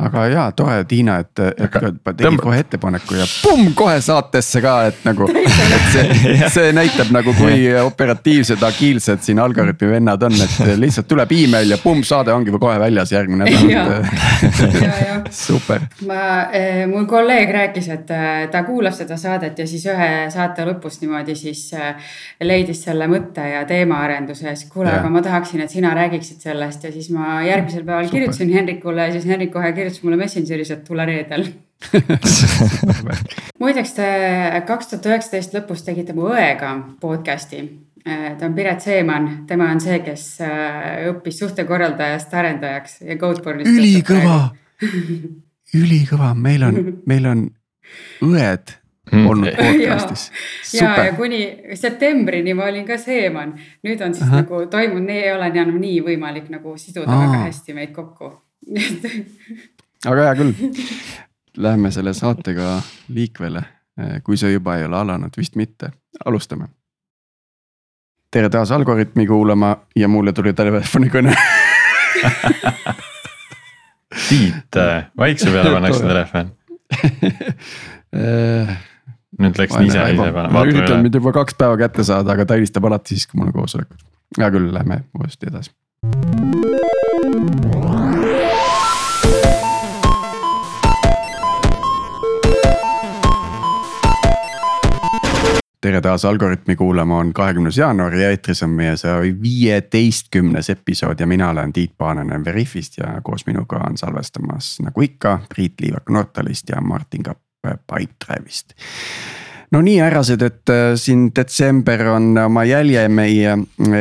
aga jaa, tore Tiina, et, et tegid kohe ettepaneku ja pumm kohe saatesse ka, et nagu. et see, see näitab nagu, kui operatiivsed, agiilsed siin Algorütmi vennad on, et lihtsalt tuleb email ja pumm, saade ongi kohe väljas järgmine nädal. super. ma, eh, mul kolleeg rääkis, et eh, ta kuulas seda saadet ja siis ühe saate lõpus niimoodi siis eh, leidis selle mõtte ja teemaarenduse ja siis kuule, aga ma tahaksin, et sina räägiksid sellest ja siis ma järgmisel päeval super. kirjutasin Henrikule ja siis Henrik kohe kirjutas kirjutas mulle Messengeris, et tule reedel muideks te kaks tuhat üheksateist lõpus tegite mu õega podcast'i. ta on Piret Seeman, tema on see, kes äh, õppis suhtekorraldajast arendajaks ja Codebornist. ülikõva ülikõva, meil on, meil on õed mm. olnud podcast'is. ja, ja kuni septembrini ma olin ka Seeman, nüüd on siis Aha. nagu toimunud, ei ole enam nii võimalik nagu siduda Aa. väga hästi meid kokku aga hea küll, läheme selle saatega liikvele, kui see juba ei ole alanud, vist mitte, alustame. tere taas Algorütmi kuulama ja mulle tuli telefonikõne. Tiit, vaikse peale pannakse telefon. Nüüd läks nii ise ise panema. ma üritan mind juba kaks päeva kätte saada, aga ta helistab alati siis, kui mul on koosolekud. hea küll, lähme uuesti edasi tere taas Algorütmi kuulama, on kahekümnes jaanuar ja eetris on meie saja viieteistkümnes episood ja mina olen Tiit Paananen Veriffist ja koos minuga on salvestamas nagu ikka Priit Liivak Nortalist ja Martin Kapp Pipedrive'ist. no nii härrased, et äh, siin detsember on oma jälje meie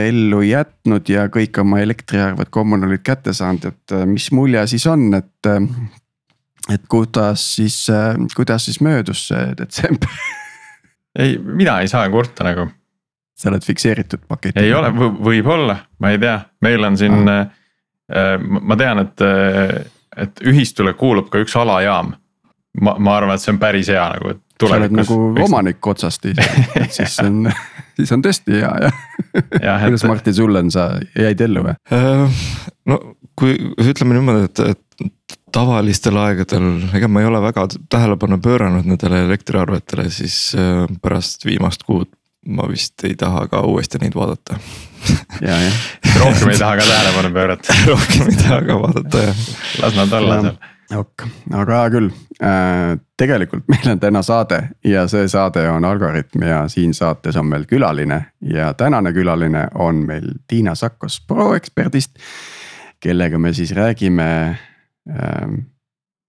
ellu jätnud ja kõik oma elektriarved kommunaalid kätte saanud, et äh, mis mulje siis on, et. Äh, et kuidas siis, kuidas siis möödus see detsember ei, mina ei saa kurta nagu. sa oled fikseeritud paketi? ei ole, võib-olla, ma ei tea, meil on siin ah., äh, ma tean, et, äh, et ühistule kuulub ka üks alajaam. ma, ma arvan, et see on päris hea nagu, et sa oled nagu omanik otsast et siis on, siis on tõesti hea jah ja, et... kuidas Martin sul on, sa jäid ellu või? Äh, no kui ütleme niimoodi, et, et tavalistel aegadel, ega ma ei ole väga tähelepanu pööranud nendele elektriarvetele, siis äh, pärast viimast kuud ma vist ei taha ka uuesti neid vaadata. ja, jah, rohkem ei taha ka tähelepanu pöörata rohkem ei taha ka vaadata jah. las nad olla seal. Ok, aga hea küll äh,, tegelikult meil on täna saade ja see saade on Algorütm ja siin saates on meil külaline ja tänane külaline on meil Tiina Sakkos ProExpertist kellega me siis räägime ähm,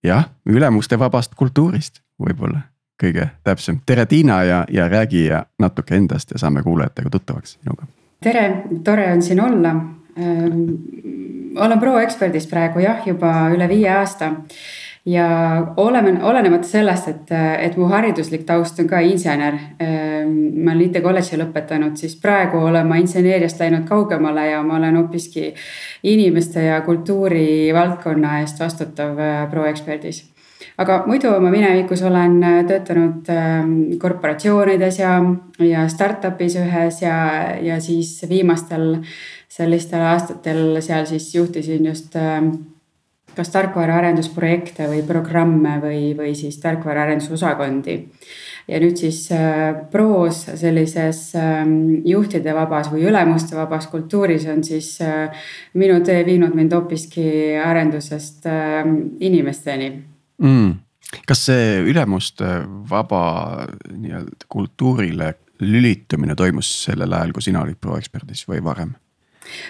jah, ülemuste vabast kultuurist võib-olla kõige täpsem. tere, Tiina ja, ja räägi ja natuke endast ja saame kuulajatega tuttavaks sinuga. tere, tore on siin olla. Olen ProExperdis praegu jah, juba üle viie aasta ja oleme, olenemata sellest, et, et mu hariduslik taust on ka insener. Ehm, ma olen IT kolledži lõpetanud, siis praegu olen ma inseneeriast läinud kaugemale ja ma olen hoopiski inimeste ja kultuuri valdkonna eest vastutav äh, ProExperdis aga muidu oma minevikus olen äh, töötanud ehm, korporatsioonides ja, ja startup'is ühes ja, ja siis viimastel sellistel aastatel seal siis juhtisin just ehm, kas tarkvaraarendusprojekte või programme või, või siis tarkvaraarendusosakondi. ja nüüd siis äh, pros sellises ähm, juhtide vabas või ülemuste vabas kultuuris on siis äh, minu tee viinud mind hoopiski arendusest ähm, inimesteni mm.. kas see ülemuste vaba nii-öelda kultuurile lülitumine toimus sellel ajal, kui sina olid proeksperdis või varem?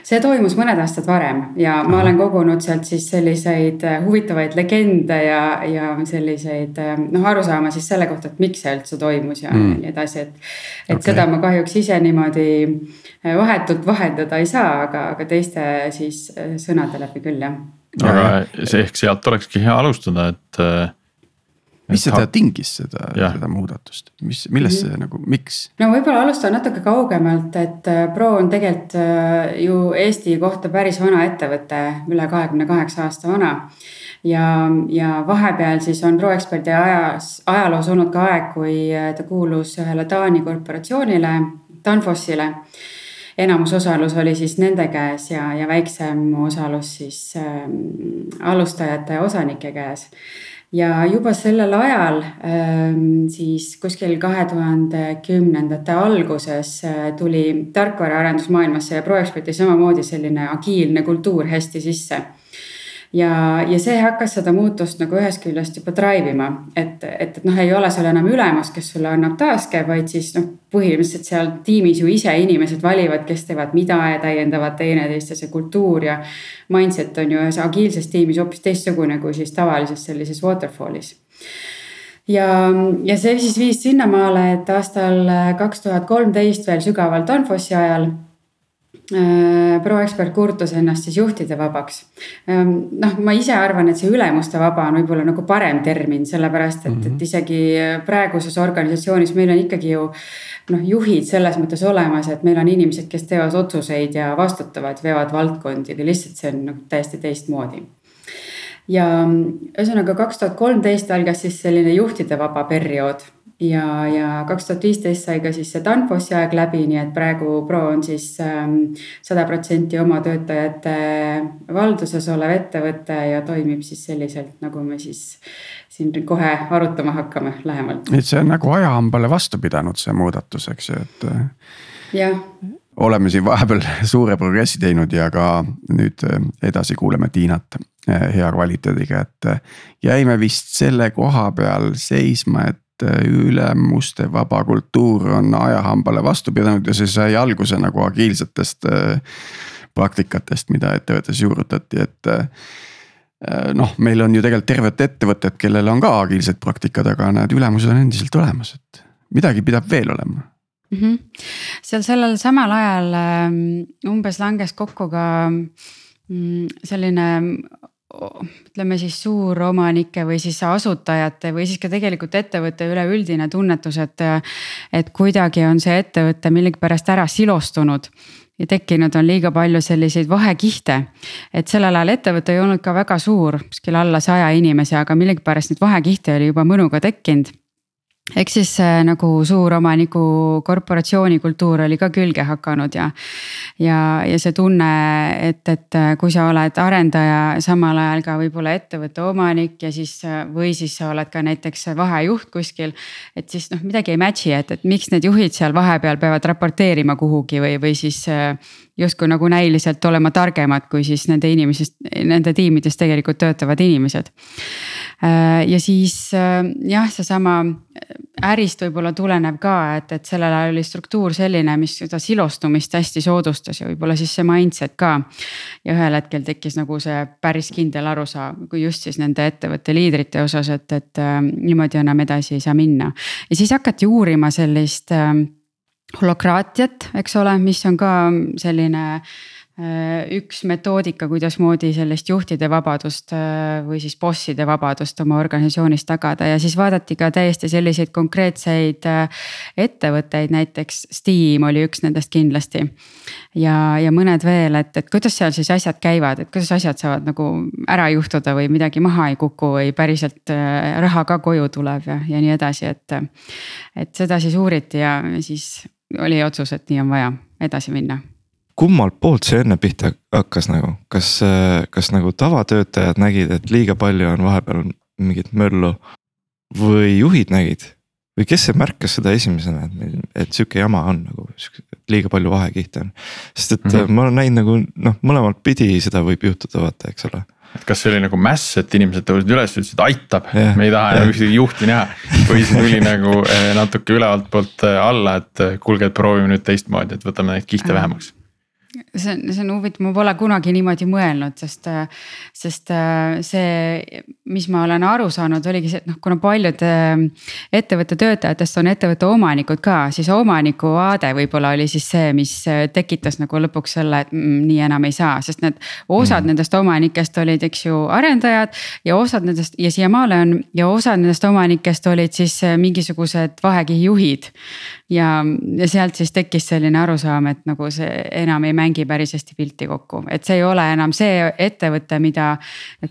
See toimus mõned aastad varem ja ma Aha. olen kogunud sealt siis selliseid äh, huvitavaid legende ja, ja selliseid äh, noh, arusaama siis selle kohta, et miks see üldse toimus ja mm. nii edasi, et. et okay. seda ma kahjuks ise niimoodi äh, vahetult vahendada ei saa, aga, aga teiste siis sõnade läbi küll jah. aga see ehk sealt olekski hea alustada, et mis seda tingis, seda, seda muudatust, mis, millest see nagu, miks? no võib-olla alustan natuke kaugemalt, et äh, Pro on tegelikult äh, ju Eesti kohta päris vana ettevõte, üle kahekümne kaheksa aasta vana. ja, ja vahepeal siis on ProExperdi ajas, ajaloos olnud ka aeg, kui äh, ta kuulus ühele Taani korporatsioonile, Danfossile. Enamus osalus oli siis nende käes ja, ja väiksem osalus siis äh, alustajate ja osanike käes ja juba sellel ajal ähm, siis kuskil kahe tuhande kümnendate alguses äh, tuli tarkvaraarendusmaailmasse ja ProExperti samamoodi selline agiilne kultuur hästi sisse ja, ja see hakkas seda muutust nagu ühest küljest juba drive ima, et, et, et noh, ei ole seal enam ülemus, kes sulle annab task'e, vaid siis noh, põhimõtteliselt seal tiimis ju ise inimesed valivad, kes teevad mida ja täiendavad teineteist ja see kultuur ja. Mindset on ju ühes agiilses tiimis hoopis teistsugune kui siis tavalises sellises waterfall'is ja, ja see siis viis sinnamaale, et aastal kaks tuhat kolmteist veel sügaval Danfossi ajal proekspert kurtus ennast siis juhtide vabaks. Ähm, noh, ma ise arvan, et see ülemuste vaba on võib-olla nagu parem termin, sellepärast et mm, -hmm. et mhm. isegi praeguses organisatsioonis meil on ikkagi ju. noh, juhid selles mõttes olemas, et meil on inimesed, kes teevad otsuseid ja vastutavad, veavad valdkondi, aga lihtsalt see on noh täiesti teistmoodi ja ühesõnaga kaks tuhat kolmteist algas siis selline juhtide vaba periood ja, ja kaks tuhat viisteist sai ka siis see Danfossi aeg läbi, nii et praegu Pro on siis ähm, sada protsenti oma töötajate valduses olev ettevõte ja toimib siis selliselt, nagu me siis siin kohe arutama hakkame lähemalt. et see on nagu ajahambale vastu pidanud, see muudatus, eks ju, et. Äh, jah oleme siin vahepeal suure progressi teinud ja ka nüüd äh, edasi kuuleme Tiinat äh, hea kvaliteediga, et jäime vist selle koha peal seisma, et äh, ülemuste vaba kultuur on ajahambale vastu pidanud ja see sai alguse nagu agiilsetest äh, praktikatest, mida ettevõttes juurutati, et äh, noh, meil on ju tegelikult tervet ettevõtet, kellel on ka agiilsed praktikad, aga need ülemused on endiselt olemas, et midagi pidab veel olema mm. -hmm. seal sellel samal ajal ähm, umbes langes kokku ka mm, selline ütleme siis suuromanike või siis asutajate või siis ka tegelikult ettevõtte üleüldine tunnetus, et. et kuidagi on see ettevõte millegipärast ära silostunud ja tekkinud on liiga palju selliseid vahekihte. et sellel ajal ettevõte ei olnud ka väga suur, kuskil alla saja inimese, aga millegipärast neid vahekihte oli juba mõnuga tekkinud eks siis äh, nagu suuromaniku korporatsiooni kultuur oli ka külge hakanud ja. ja, ja see tunne, et, et äh, kui sa oled arendaja, samal ajal ka võib-olla ettevõtte omanik ja siis äh, või siis sa oled ka näiteks vahejuht kuskil. et siis noh, midagi ei match'i, et, et miks need juhid seal vahepeal peavad raporteerima kuhugi või, või siis justkui nagu näiliselt olema targemad, kui siis nende inimesest, nende tiimides tegelikult töötavad inimesed. Äh, ja siis äh, jah, seesama ärist võib-olla tulenev ka, et, et sellel ajal oli struktuur selline, mis seda silostumist hästi soodustas ja võib-olla siis see mindset ka. ja ühel hetkel tekkis nagu see päris kindel arusaam, kui just siis nende ettevõtte liidrite osas, et, et äh, niimoodi enam edasi ei saa minna. ja siis hakati uurima sellist holokraatiat, eks ole, mis on ka selline äh, üks metoodika, kuidasmoodi sellist juhtide vabadust äh, või siis bosside vabadust oma organisatsioonis tagada ja siis vaadati ka täiesti selliseid konkreetseid äh, ettevõtteid, näiteks Steam oli üks nendest kindlasti. ja, ja mõned veel, et, et kuidas seal siis asjad käivad, et kuidas asjad saavad nagu ära juhtuda või midagi maha ei kuku või päriselt raha ka koju tuleb ja, ja nii edasi, et. et seda siis uuriti ja siis oli otsus, et nii on vaja edasi minna. kummalt poolt see enne pihta hakkas nagu, kas, kas nagu tavatöötajad nägid, et liiga palju on vahepeal mingit möllu või juhid nägid? või kes see märkas seda esimesena, et meil, et sihuke jama on nagu, liiga palju vahekihte on. sest et mm -hmm. ma olen näinud nagu noh, mõlemat pidi seda võib juhtuda, vaata, eks ole et kas see oli nagu mäss, et inimesed tõusid üles, ütlesid aitab yeah,, me ei taha enam yeah. ühtegi juhti näha. või siis tuli nagu eh, natuke ülevalt poolt eh, alla, et eh, kuulge, et proovime nüüd teistmoodi, et võtame neid kihte vähemaks see on, see on huvitav, ma pole kunagi niimoodi mõelnud, sest, sest see, mis ma olen aru saanud, oligi see, et noh, kuna paljud ettevõtte töötajatest on ettevõtte omanikud ka, siis omaniku vaade võib-olla oli siis see, mis tekitas nagu lõpuks selle, et mm, nii enam ei saa, sest need osad mm. nendest omanikest olid, eks ju, arendajad. ja osad nendest ja siiamaale on ja osad nendest omanikest olid siis mingisugused vahekihi juhid ja, ja sealt siis tekkis selline arusaam, et nagu see enam ei mängi päris hästi pilti kokku, et see ei ole enam see ettevõte, mida.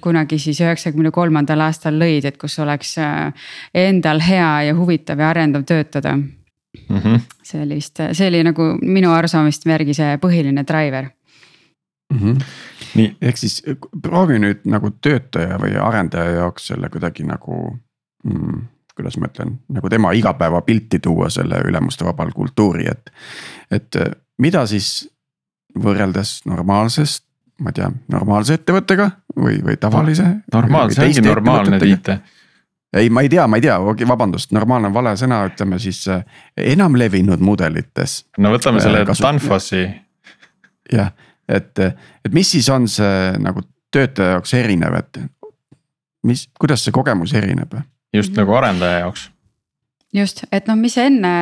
kunagi siis üheksakümne kolmandal aastal lõid, et kus oleks äh, endal hea ja huvitav ja arendav töötada mm. -hmm. sellist, see oli nagu minu arusaamist järgi see põhiline driver mm. -hmm. nii, ehk siis proovi nüüd nagu töötaja või arendaja jaoks selle kuidagi nagu mm, kuidas ma ütlen, nagu tema igapäevapilti tuua selle ülemuste vabal kultuuri, et. et mida siis võrreldes normaalsest, ma ei tea, normaalse ettevõttega või, või tavalise. normaalse, see ongi normaalne Tiit ei, ma ei tea, ma ei tea, vabandust, normaalne on vale sõna, ütleme siis äh, enamlevinud mudelites. no võtame selle äh, Danfossi. jah, et, et mis siis on see nagu töötaja jaoks erinev, et mis, kuidas see kogemus erineb? Just nagu arendaja jaoks. just, et noh, mis enne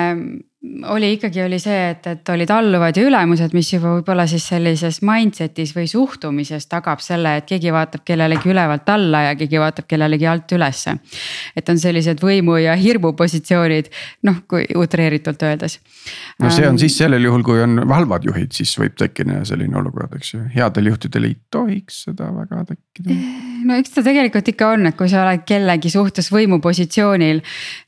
oli ikkagi, oli see, et, et olid alluvad ja ülemused, mis juba võib-olla siis sellises mindset'is või suhtumises tagab selle, et keegi vaatab kellelegi ülevalt alla ja keegi vaatab kellelegi alt ülesse. et on sellised võimu ja hirmu positsioonid, noh, kui utreeritult öeldes. no see on ähm, siis sellel juhul, kui on halvad juhid, siis võib tekkida selline olukord, eks ju, headel juhtidel ei tohiks seda väga tekkida. No eks ta tegelikult ikka on, et kui sa oled kellegi suhtes võimupositsioonil,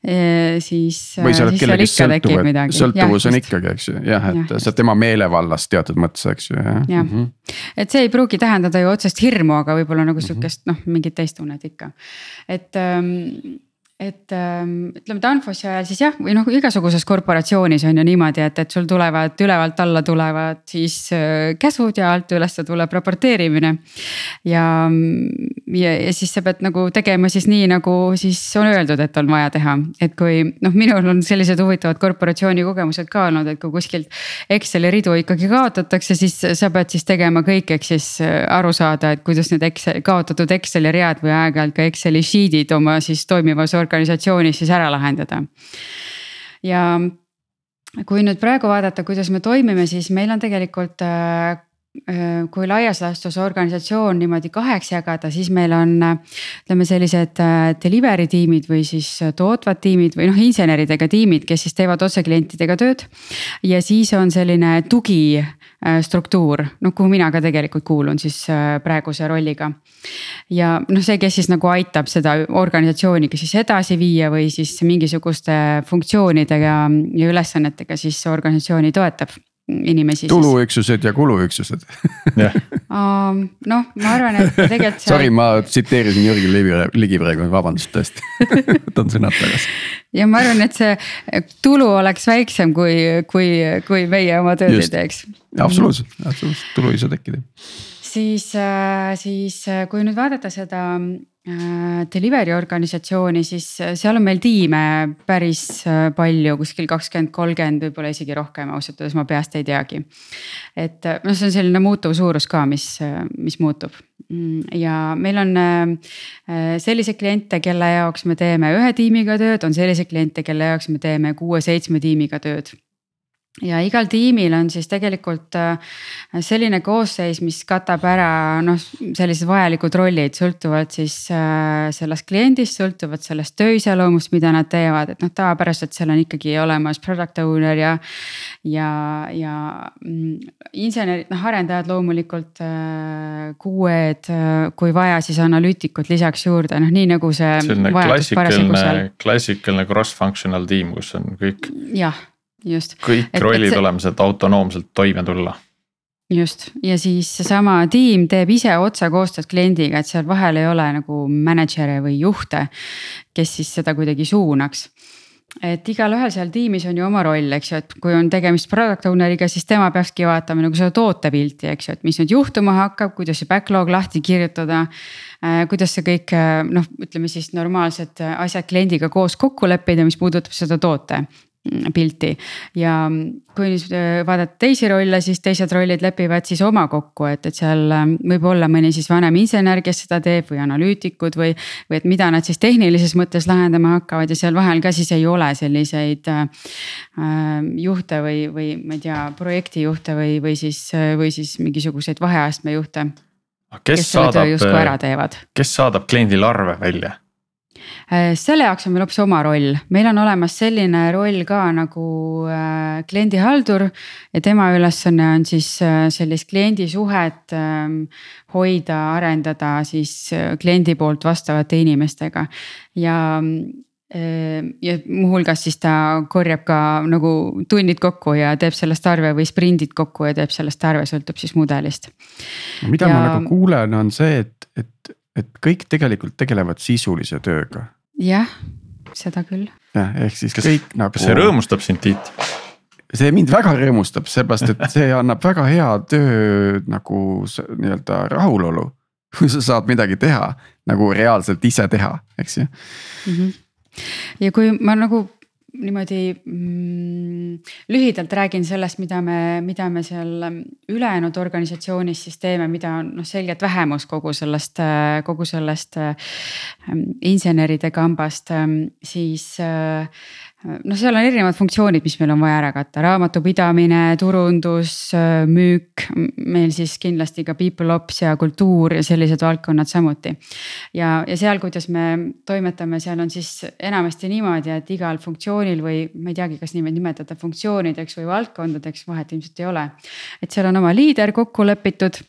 eh, siis. või sa oled kellegist sõltuv, sõltuvus on ikkagi, eks ju, jah, et ja, sa tema meelevallast teatud mõttes, eks ju, jah ja. mm. -hmm. et see ei pruugi tähendada ju otsest hirmu, aga võib-olla nagu mhm. sihukest noh, mingit teist tunnet ikka, et ähm, et ähm, ütleme Danfossi ajal siis jah, või noh, igasuguses korporatsioonis on ju niimoodi, et, et sul tulevad ülevalt alla tulevad siis äh, käsud ja alt ülesse tuleb raporteerimine. ja, ja, ja siis sa pead nagu tegema siis nii, nagu siis on öeldud, et on vaja teha, et kui noh, minul on sellised huvitavad korporatsiooni kogemused ka olnud, et kui kuskilt. Exceli ridu ikkagi kaotatakse, siis sa pead siis tegema kõik, ehk siis äh, aru saada, et kuidas need Excel, kaotatud Exceli read või aeg-ajalt ka Exceli sheet'id oma siis toimivas organisatsioonis organisatsioonis siis ära lahendada. ja kui nüüd praegu vaadata, kuidas me toimime, siis meil on tegelikult äh, kui laias laastus organisatsioon niimoodi kaheks jagada, siis meil on ütleme sellised äh, delivery tiimid või siis tootvad tiimid või noh, inseneridega tiimid, kes siis teevad otse klientidega tööd. ja siis on selline tugi Äh, struktuur, noh kuhu mina ka tegelikult kuulun siis äh, praeguse rolliga. ja noh, see, kes siis nagu aitab seda organisatsiooni kas siis edasi viia või siis mingisuguste funktsioonidega ja ülesannetega siis organisatsiooni toetab inimesi. tuluüksused ja kuluüksused noh, ma arvan, et tegelikult. Sorry, ma tsiteerisin Jürgen Ligi, Ligi praegu, vabandust tõesti võtan sõnad tagasi. ja ma arvan, et see tulu oleks väiksem, kui, kui, kui meie oma tööd ei teeks. absoluutselt, absoluutselt, tulu ei saa tekkida. Siis, äh, siis äh, kui nüüd vaadata seda Äh, delivery organisatsiooni, siis seal on meil tiime päris palju, kuskil kakskümmend, kolmkümmend, võib-olla isegi rohkem, ausalt öeldes ma peast ei teagi. et noh, see on selline muutuv suurus ka, mis, mis muutub. Mm, ja meil on selliseid kliente, kelle jaoks me teeme ühe tiimiga tööd, on selliseid kliente, kelle jaoks me teeme kuue-seitsme tiimiga tööd ja igal tiimil on siis tegelikult äh, selline koosseis, mis katab ära noh, sellised vajalikud rollid, sõltuvalt siis äh, sellest kliendist, sõltuvalt sellest töö iseloomust, mida nad teevad, et noh, tavapäraselt seal on ikkagi olemas product owner ja. ja, ja mm, insenerid, noh arendajad loomulikult äh,, QE-d kui vaja, siis analüütikud lisaks juurde, noh nii nagu see. selline klassikaline, klassikaline cross-functional tiim, kus on kõik. jah just. kõik et, rollid et olema, sealt autonoomselt toime tulla. just ja siis seesama tiim teeb ise otse koostööd kliendiga, et seal vahel ei ole nagu mänedžere või juhte, kes siis seda kuidagi suunaks et igalühel seal tiimis on ju oma roll, eks ju, et kui on tegemist product owner'iga, siis tema peakski vaatama nagu seda tootepilti, eks ju, et mis nüüd juhtuma hakkab, kuidas see backlog lahti kirjutada äh,. kuidas see kõik noh, ütleme siis normaalsed asjad kliendiga koos kokku leppida, mis puudutab seda toote pilti ja kui äh, vaadata teisi rolle, siis teised rollid lepivad siis oma kokku, et, et seal ähm, võib olla mõni siis vanem insener, kes seda teeb või analüütikud või. või et mida nad siis tehnilises mõttes lahendama hakkavad ja seal vahel ka siis ei ole selliseid äh, ähm, juhte või, või ma ei tea, projektijuhte või, või siis, äh, või siis mingisuguseid vaheastme juhte. kes, kes saadab, kes saadab kliendile arve välja? Äh, selle jaoks on meil hoopis oma roll, meil on olemas selline roll ka nagu äh, kliendihaldur. ja tema ülesanne on siis äh, sellist kliendisuhet ähm, hoida, arendada siis kliendi poolt vastavate inimestega ja ja muuhulgas siis ta korjab ka nagu tunnid kokku ja teeb sellest arve või sprindid kokku ja teeb sellest arve, sõltub siis mudelist. mida ja... ma nagu kuulen, on see, et, et, et kõik tegelikult tegelevad sisulise tööga. jah, seda küll. jah, ehk siis kas, kõik nagu. kas see rõõmustab sind, Tiit? see mind väga rõõmustab, seepärast et see annab väga hea töö nagu nii-öelda rahulolu. kui sa saad midagi teha nagu reaalselt ise teha, eks ju mm. -hmm. ja kui ma nagu niimoodi mm, lühidalt räägin sellest, mida me, mida me seal ülejäänud organisatsioonis siis teeme, mida on noh, selgelt vähemus kogu sellest, kogu sellest äh, inseneride kambast, siis äh, noh, seal on erinevad funktsioonid, mis meil on vaja ära katta, raamatupidamine, turundus, müük, meil siis kindlasti ka people ops ja kultuur ja sellised valdkonnad samuti. ja, ja seal, kuidas me toimetame, seal on siis enamasti niimoodi, et igal funktsioonil või ma ei teagi, kas niimoodi nimetada funktsioonideks või valdkondadeks, vahet ilmselt ei ole. et seal on oma liider kokku lepitud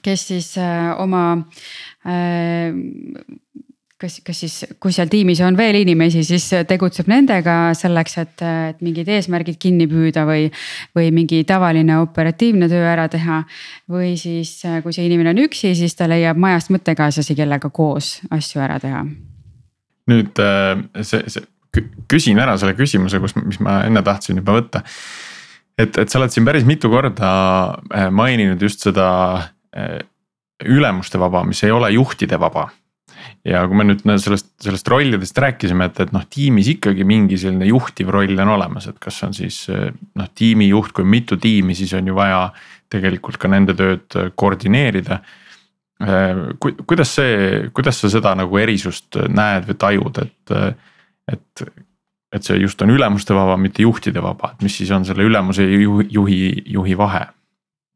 kes siis äh, oma äh, kas, kas siis, kui seal tiimis on veel inimesi, siis tegutseb nendega selleks, et, et mingid eesmärgid kinni püüda või, või mingi tavaline operatiivne töö ära teha. või siis, kui see inimene on üksi, siis ta leiab majast mõttekaaslasi, kellega koos asju ära teha. nüüd äh, see, see küsin ära selle küsimuse, kus, mis ma enne tahtsin juba võtta. et, et sa oled siin päris mitu korda äh, maininud just seda äh, ülemuste vaba, mis ei ole juhtide vaba ja kui me nüüd sellest, sellest rollidest rääkisime, et, et noh, tiimis ikkagi mingi selline juhtiv roll on olemas, et kas on siis noh, tiimijuht, kui mitu tiimi, siis on ju vaja tegelikult ka nende tööd koordineerida. Ku-, kuidas see, kuidas sa seda nagu erisust näed või tajud, et, et, et see just on ülemuste vaba, mitte juhtide vaba, et mis siis on selle ülemuse ja juhi, juhi, juhi vahe?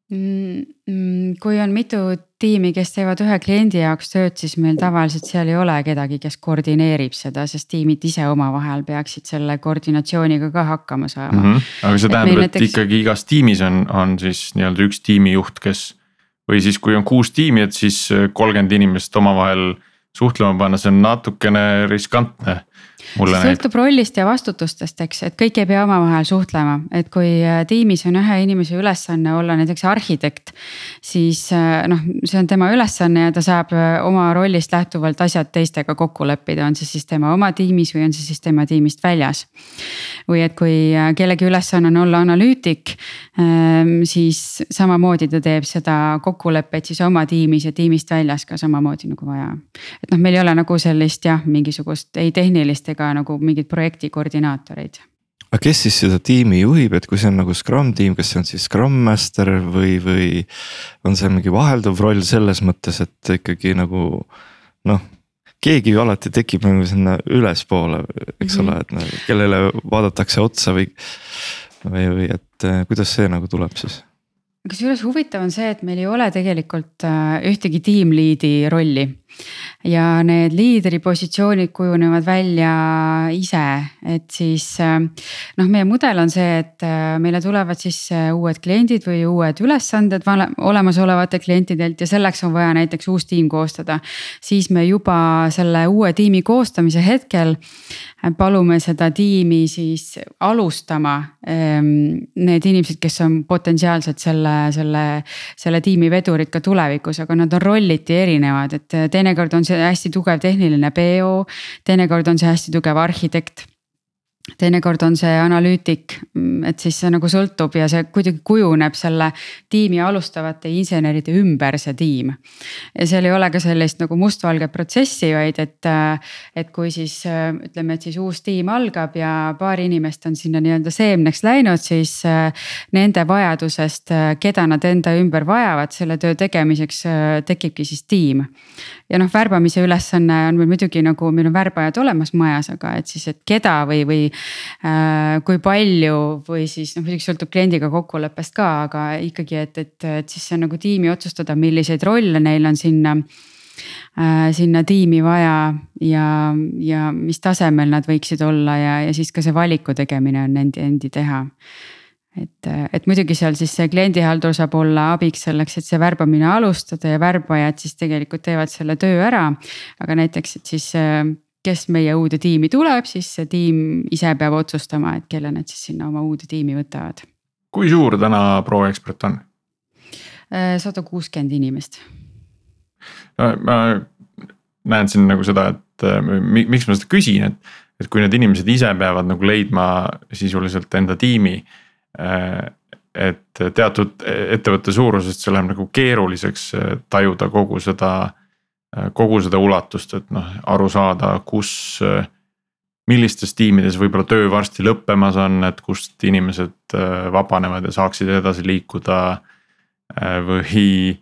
Mm, mm, kui on mitu tiimi, kes teevad ühe kliendi jaoks tööd, siis meil tavaliselt seal ei ole kedagi, kes koordineerib seda, sest tiimid ise omavahel peaksid selle koordinatsiooniga ka hakkama saama mm. -hmm. aga see tähendab, et näiteks... ikkagi igas tiimis on, on siis nii-öelda üks tiimijuht, kes. või siis, kui on kuus tiimi, et siis kolmkümmend inimest omavahel suhtlema panna, see on natukene riskantne see sõltub rollist ja vastutustest, eks, et kõik ei pea omavahel suhtlema, et kui äh, tiimis on ühe inimese ülesanne olla näiteks arhitekt. siis äh, noh, see on tema ülesanne ja ta saab äh, oma rollist lähtuvalt asjad teistega kokku leppida, on see siis tema oma tiimis või on see siis tema tiimist väljas. või et kui kellegi ülesanne on olla analüütik, ähm, siis samamoodi ta teeb seda kokkulepet siis oma tiimis ja tiimist väljas ka samamoodi nagu vaja. et noh, meil ei ole nagu sellist jah, mingisugust ei tehnilist ega nagu mingeid projekti koordinaatoreid aga kes siis seda tiimi juhib, et kui see on nagu Scrum tiim, kas see on siis Scrum Master või, või on see mingi vahelduv roll selles mõttes, et ikkagi nagu noh. keegi ju alati tekib nagu sinna ülespoole, eks mm -hmm. ole, et nagu, kellele vaadatakse otsa või, või, või et eh, kuidas see nagu tuleb siis? kusjuures huvitav on see, et meil ei ole tegelikult äh, ühtegi tiimliidi rolli ja need liidripositsioonid kujunevad välja ise, et siis äh, noh, meie mudel on see, et äh, meile tulevad sisse uued kliendid või uued ülesanded olemasolevate klientidelt ja selleks on vaja näiteks uus tiim koostada. siis me juba selle uue tiimi koostamise hetkel palume seda tiimi siis alustama ehm, need inimesed, kes on potentsiaalselt selle, selle, selle tiimi vedurid ka tulevikus, aga nad on rolliti erinevad, et teinekord on see hästi tugev tehniline PO, teinekord on see hästi tugev arhitekt teinekord on see analüütik, et siis see nagu sõltub ja see kuidagi kujuneb selle tiimi alustavate inseneride ümber, see tiim. ja seal ei ole ka sellist nagu mustvalget protsessi, vaid et, et kui siis ütleme, et siis uus tiim algab ja paar inimest on sinna nii-öelda seemneks läinud, siis nende vajadusest, keda nad enda ümber vajavad selle töö tegemiseks, tekibki siis tiim. Ja noh, värbamise ülesanne on meil muidugi nagu meil on värbajad olemas majas, aga et siis, et keda või, või Äh, kui palju või siis noh, muidugi sõltub kliendiga kokkuleppest ka, aga ikkagi, et, et, et siis see on nagu tiimi otsustada, milliseid rolle neil on sinna äh, sinna tiimi vaja ja, ja mis tasemel nad võiksid olla ja, ja siis ka see valiku tegemine on endi, endi teha. Et, et muidugi seal siis see kliendihaldur saab olla abiks selleks, et see värbamine alustada ja värbajad siis tegelikult teevad selle töö ära. aga näiteks, et siis kes meie uude tiimi tuleb, siis see tiim ise peab otsustama, et kelle nad siis sinna oma uude tiimi võtavad. kui suur täna ProExpert on? sada kuuskümmend inimest. ma näen siin nagu seda, et miks ma seda küsin, et, et kui need inimesed ise peavad nagu leidma sisuliselt enda tiimi et teatud ettevõtte suurusest see läheb nagu keeruliseks tajuda kogu seda, kogu seda ulatust, et noh, aru saada, kus. millistes tiimides võib-olla töö varsti lõppemas on, et kust inimesed vabanevad ja saaksid edasi liikuda või,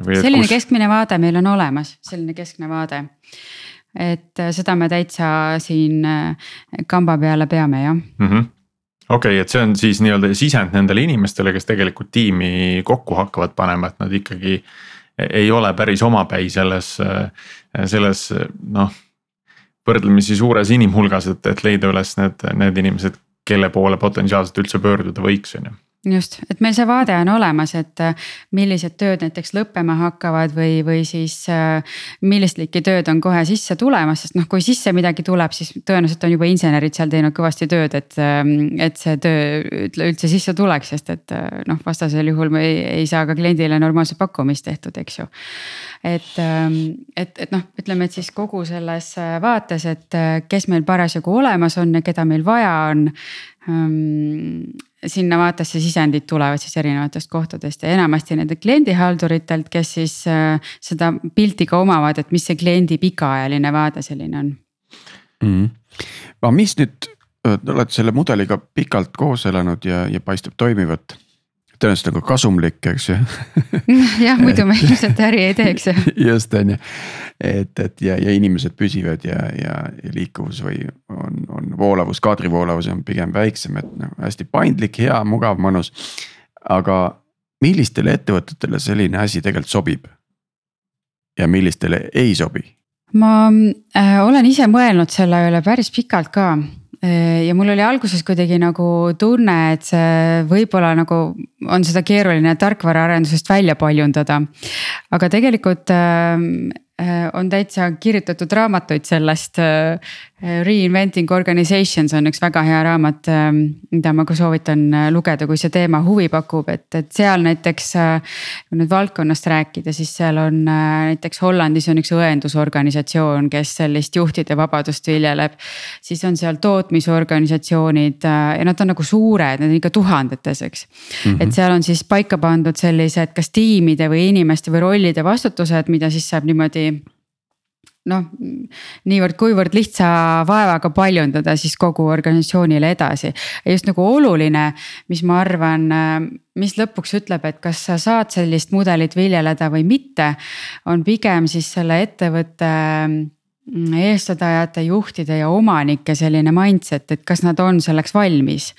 või. selline kus... keskmine vaade meil on olemas, selline keskne vaade. et seda me täitsa siin kamba peale peame jah mm. -hmm okei okay,, et see on siis nii-öelda sisend nendele inimestele, kes tegelikult tiimi kokku hakkavad panema, et nad ikkagi ei ole päris omapäi selles, selles noh. võrdlemisi suures inimhulgas, et, et leida üles need, need inimesed, kelle poole potentsiaalselt üldse pöörduda võiks, on ju just, et meil see vaade on olemas, et äh, millised tööd näiteks lõppema hakkavad või, või siis äh, millist liiki tööd on kohe sisse tulemas, sest noh, kui sisse midagi tuleb, siis tõenäoliselt on juba insenerid seal teinud kõvasti tööd, et. Ähm, et see töö üldse sisse tuleks, sest et äh, noh, vastasel juhul me ei, ei saa ka kliendile normaalset pakkumist tehtud, eks ju. et, ähm, et, et noh, ütleme, et siis kogu selles vaates, et kes meil parasjagu olemas on ja keda meil vaja on ähm, sinna vaatesse sisendid tulevad siis erinevatest kohtadest ja enamasti nende kliendihalduritelt, kes siis äh, seda pilti ka omavad, et mis see kliendi pikaajaline vaade selline on mm. aga mis nüüd, te olete selle mudeliga pikalt koos elanud ja, ja paistab toimivat tõenäoliselt nagu kasumlik, eks ju jah, muidu me ilmselt äri ei teeks ju. just on ju, et, et ja, ja inimesed püsivad ja, ja, ja liikuvus või on, on voolavus, kaadrivoolavus on pigem väiksem, et noh, hästi paindlik, hea, mugav, mõnus. aga millistele ettevõtetele selline asi tegelikult sobib? ja millistele ei sobi? ma äh, olen ise mõelnud selle üle päris pikalt ka ja mul oli alguses kuidagi nagu tunne, et see võib-olla nagu on seda keeruline tarkvaraarendusest välja paljundada. aga tegelikult ähm, äh, on täitsa kirjutatud raamatuid sellest äh, Reinventing organizations on üks väga hea raamat, ähm, mida ma ka soovitan äh, lugeda, kui see teema huvi pakub, et, et seal näiteks. Kui nüüd valdkonnast rääkida, siis seal on näiteks Hollandis on üks õendusorganisatsioon, kes sellist juhtide vabadust viljeleb. siis on seal tootmisorganisatsioonid ja nad on nagu suured, need on ikka tuhandetes, eks mm. -hmm. et seal on siis paika pandud sellised, kas tiimide või inimeste või rollide vastutused, mida siis saab niimoodi noh, niivõrd-kuivõrd lihtsa vaevaga paljundada siis kogu organisatsioonile edasi. ja just nagu oluline, mis ma arvan, mis lõpuks ütleb, et kas sa saad sellist mudelit viljeleda või mitte, on pigem siis selle ettevõtte eestvedajate, juhtide ja omanike selline mindset, et kas nad on selleks valmis.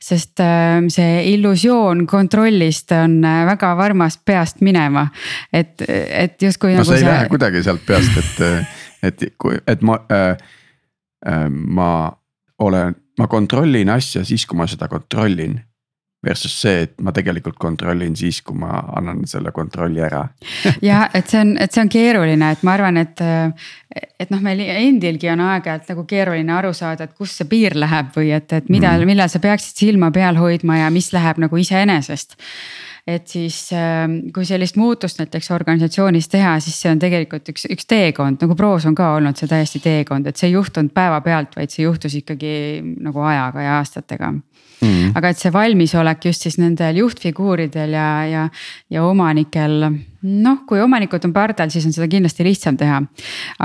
sest ähm, see illusioon kontrollist on äh, väga varmast peast minema, et, et justkui. no nagu see ei see... lähe kuidagi sealt peast, et, et kui, et ma äh,, äh, ma olen, ma kontrollin asja siis, kui ma seda kontrollin Versus see, et ma tegelikult kontrollin siis, kui ma annan selle kontrolli ära jah, et see on, et see on keeruline, et ma arvan, et. et noh, meil endilgi on aeg-ajalt nagu keeruline aru saada, et kus see piir läheb või et, et mida mm., millal sa peaksid silma peal hoidma ja mis läheb nagu iseenesest et siis ähm, kui sellist muutust näiteks organisatsioonis teha, siis see on tegelikult üks, üks teekond, nagu proos on ka olnud see täiesti teekond, et see ei juhtunud päevapealt, vaid see juhtus ikkagi nagu ajaga ja aastatega mm.. aga et see valmisolek just siis nendel juhtfiguuridel ja, ja, ja omanikel. Noh, kui omanikud on pardal, siis on seda kindlasti lihtsam teha.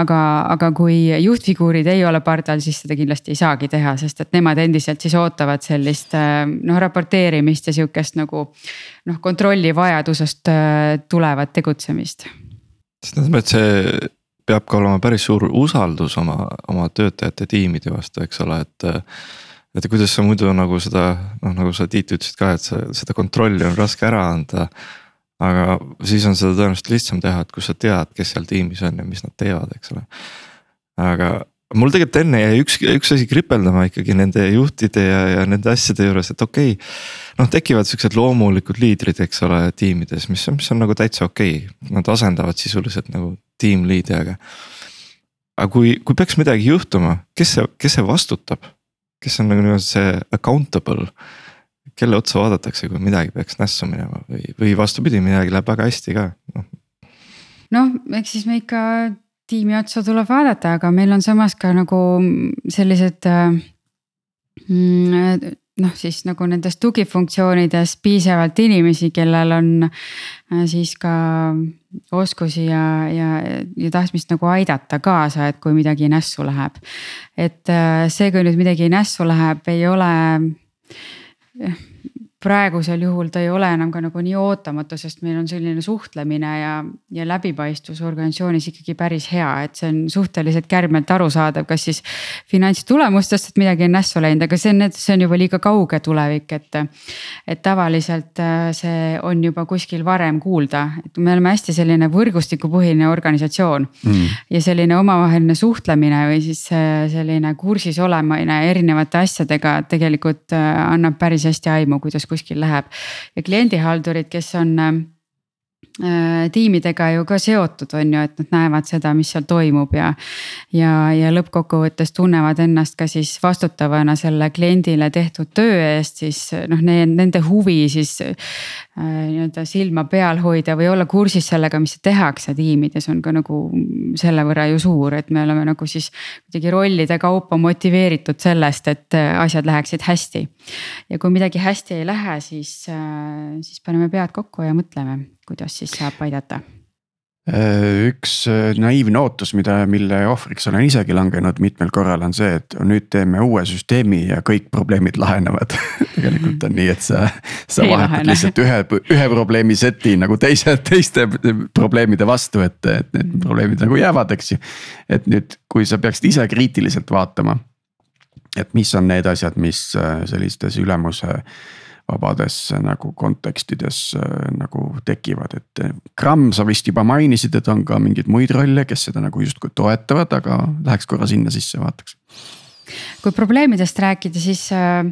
aga, aga kui juhtfiguurid ei ole pardal, siis seda kindlasti ei saagi teha, sest et nemad endiselt siis ootavad sellist noh raporteerimist ja sihukest nagu noh, kontrolli vajadusest äh, tulevat tegutsemist. tähendab, et see peab ka olema päris suur usaldus oma, oma töötajate tiimide vastu, eks ole, et et kuidas sa muidu nagu seda noh, nagu sa Tiit ütlesid ka, et sa seda kontrolli on raske ära anda. Aga siis on seda tõenäoliselt lihtsam teha, et kui sa tead, kes seal tiimis on ja mis nad teevad, eks ole. aga mul tegelikult enne jäi üks, üks asi kripeldama ikkagi nende juhtide ja, ja nende asjade juures, et okei okay,. noh, tekivad siuksed loomulikud liidrid, eks ole, tiimides, mis on, mis on nagu täitsa okei okay., nad asendavad sisuliselt nagu tiim lead'i, aga aga kui, kui peaks midagi juhtuma, kes see, kes see vastutab? kes on nagu nii-öelda see accountable? Kelle otsa vaadatakse, kui midagi peaks nässu minema või, või vastupidi, midagi läheb väga hästi ka, noh. noh, eks siis me ikka tiimi otsa tuleb vaadata, aga meil on samas ka nagu sellised äh, mm, noh, siis nagu nendes tugifunktsioonides piisavalt inimesi, kellel on äh, siis ka oskusi ja, ja, ja tahtmist nagu aidata kaasa, et kui midagi nässu läheb. et äh, see, kui nüüd midagi nässu läheb, ei ole Yeah. Praegusel juhul ta ei ole enam ka nagu nii ootamatu, sest meil on selline suhtlemine ja, ja läbipaistvus organisatsioonis ikkagi päris hea, et see on suhteliselt kärmelt arusaadav, kas siis finantstulemustest, et midagi on nässu läinud, aga see on, see on juba liiga kauge tulevik, et. et tavaliselt äh, see on juba kuskil varem kuulda, et me oleme hästi selline võrgustikupõhine organisatsioon mm.. ja selline omavaheline suhtlemine või siis äh, selline kursis olemine erinevate asjadega tegelikult äh, annab päris hästi aimu, kuidas kuskil läheb. ja kliendihaldurid, kes on äh, tiimidega ju ka seotud, on ju, et nad näevad seda, mis seal toimub ja. ja, ja lõppkokkuvõttes tunnevad ennast ka siis vastutavana selle kliendile tehtud töö eest, siis noh, nende huvi siis Äh, nii-öelda silma peal hoida või olla kursis sellega, mis tehakse tiimides, on ka nagu selle võrra ju suur, et me oleme nagu siis kuidagi rollide kaupa motiveeritud sellest, et äh, asjad läheksid hästi. ja kui midagi hästi ei lähe, siis, äh, siis paneme pead kokku ja mõtleme, kuidas siis saab aidata Äh, üks äh, naiivne ootus, mida, mille ohvriks olen isegi langenud mitmel korral, on see, et nüüd teeme uue süsteemi ja kõik probleemid lahenevad tegelikult on nii, et sa, sa ei vahetad lahene. lihtsalt ühe, ühe probleemi seti nagu teise, teiste probleemide vastu, et, et need probleemid nagu jäävad, eks ju. et nüüd, kui sa peaksid ise kriitiliselt vaatama, et mis on need asjad, mis äh, sellistes ülemuse vabades nagu kontekstides äh, nagu tekivad, et äh, Gramm, sa vist juba mainisid, et on ka mingeid muid rolle, kes seda nagu justkui toetavad, aga läheks korra sinna sisse, vaataks. Kui probleemidest rääkida, siis, äh,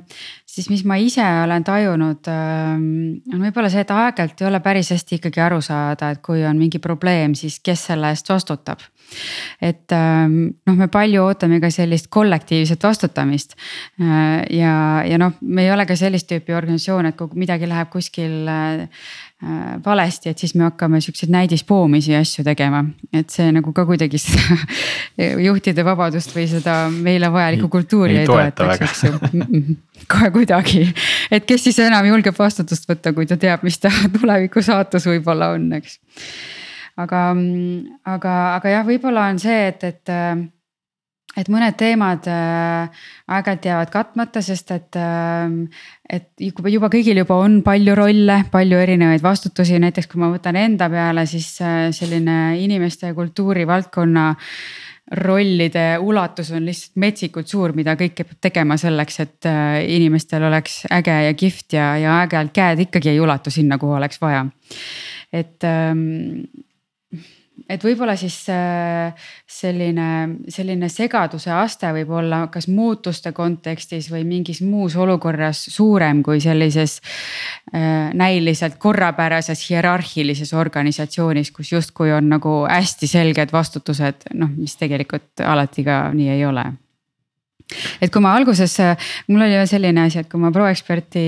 siis mis ma ise olen tajunud, on võib-olla see, et aeg-ajalt ei ole päris hästi ikkagi aru saada, et kui on mingi probleem, siis kes selle eest vastutab et ähm, noh, me palju ootame ka sellist kollektiivset vastutamist. Äh, ja, ja noh, me ei ole ka sellist tüüpi organisatsioon, et kui midagi läheb kuskil äh, äh, valesti, et siis me hakkame siukseid näidispoomisi ja asju tegema. et see nagu ka kuidagi seda juhtide vabadust või seda meile vajalikku kultuuri ei, ei toetaks, eks ju. kohe kuidagi, et kes siis enam julgeb vastutust võtta, kui ta teab, mis ta tuleviku saatus võib-olla on, eks aga, aga, aga jah, võib-olla on see, et, et et mõned teemad äh, aeg-ajalt jäävad katmata, sest et äh,, et juba, juba kõigil juba on palju rolle, palju erinevaid vastutusi, näiteks kui ma võtan enda peale, siis äh, selline inimeste ja kultuuri valdkonna rollide ulatus on lihtsalt metsikult suur, mida kõike peab tegema selleks, et äh, inimestel oleks äge ja kihvt ja, ja aeg-ajalt käed ikkagi ei ulatu sinna, kuhu oleks vaja. et ähm, et võib-olla siis äh, selline, selline segaduse aste võib olla kas muutuste kontekstis või mingis muus olukorras suurem kui sellises äh, näiliselt korrapärases hierarhilises organisatsioonis, kus justkui on nagu hästi selged vastutused, noh, mis tegelikult alati ka nii ei ole et kui ma alguses, mul oli selline asi, et kui ma ProExperti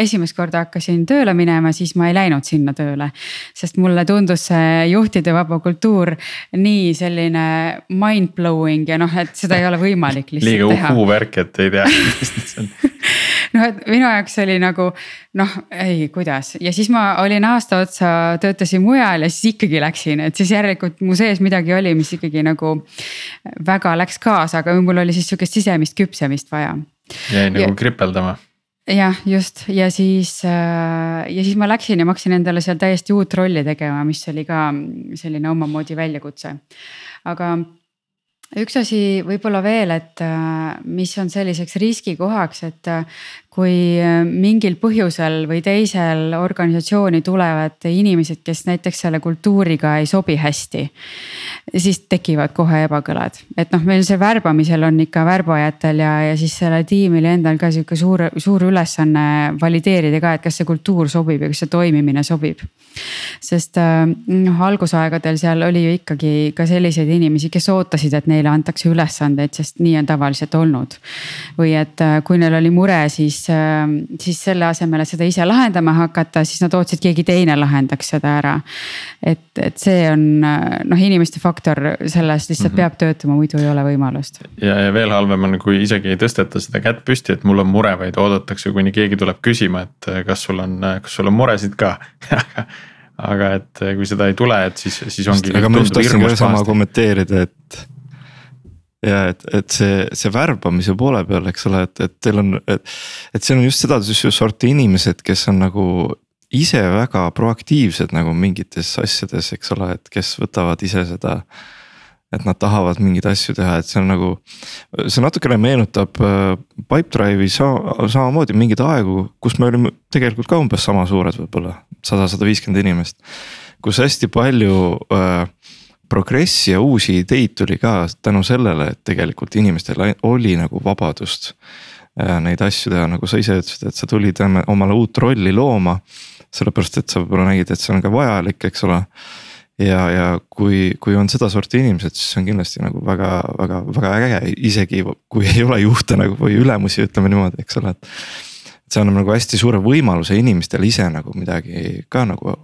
esimest korda hakkasin tööle minema, siis ma ei läinud sinna tööle. sest mulle tundus see juhtide vaba kultuur nii selline mind blowing ja noh, et seda ei ole võimalik lihtsalt liiga teha. liiga uhuu-värk, et ei tea, mis see on noh, et minu jaoks oli nagu noh, ei, kuidas ja siis ma olin aasta otsa, töötasin mujal ja siis ikkagi läksin, et siis järelikult mu sees midagi oli, mis ikkagi nagu väga läks kaasa, aga mul oli siis sihukest sisemist küpsemist vaja. jäi nagu ja, kripeldama jah, just ja siis äh, ja siis ma läksin ja ma hakkasin endale seal täiesti uut rolli tegema, mis oli ka selline omamoodi väljakutse. aga üks asi võib-olla veel, et äh, mis on selliseks riskikohaks, et äh, kui äh, mingil põhjusel või teisel organisatsiooni tulevad inimesed, kes näiteks selle kultuuriga ei sobi hästi. siis tekivad kohe ebakõlad, et noh, meil see värbamisel on ikka värbajatel ja, ja siis selle tiimil endal ka sihuke suur, suur ülesanne valideerida ka, et kas see kultuur sobib ja kas see toimimine sobib. sest noh, algusaegadel seal oli ju ikkagi ka selliseid inimesi, kes ootasid, et neile antakse ülesandeid, sest nii on tavaliselt olnud. või et äh, kui neil oli mure, siis, äh, siis selle asemel, et seda ise lahendama hakata, siis nad ootasid, keegi teine lahendaks seda ära. et, et see on äh, noh, inimeste faktor selles lihtsalt mm -hmm. peab töötama, muidu ei ole võimalust. ja, ja veel halvem on, kui isegi ei tõsteta seda kätt püsti, et mul on mure, vaid oodatakse, kuni keegi tuleb küsima, et kas sul on, kas sul on muresid ka aga et kui seda ei tule, et siis, siis ongi. aga ma just tahtsin ka sama kommenteerida, et ja et, et see, see värbamise poole peal, eks ole, et, et teil on, et, et seal on just seda sorti inimesed, kes on nagu ise väga proaktiivsed nagu mingites asjades, eks ole, et kes võtavad ise seda. et nad tahavad mingeid asju teha, et see on nagu, see natukene meenutab äh, Pipedrive'i sama, samamoodi mingeid aegu, kus me olime tegelikult ka umbes sama suured võib-olla, sada, sada viiskümmend inimest. kus hästi palju äh, progressi ja uusi ideid tuli ka tänu sellele, et tegelikult inimestel oli nagu vabadust. Äh, neid asju teha, nagu sa ise ütlesid, et sa tulid omale uut rolli looma. sellepärast, et sa võib-olla nägid, et see on ka vajalik, eks ole. ja, ja kui, kui on sedasorti inimesed, siis see on kindlasti nagu väga, väga, väga äge, isegi kui ei ole juhte nagu või ülemusi, ütleme niimoodi, eks ole, et see annab nagu hästi suure võimaluse inimestele ise nagu midagi ka nagu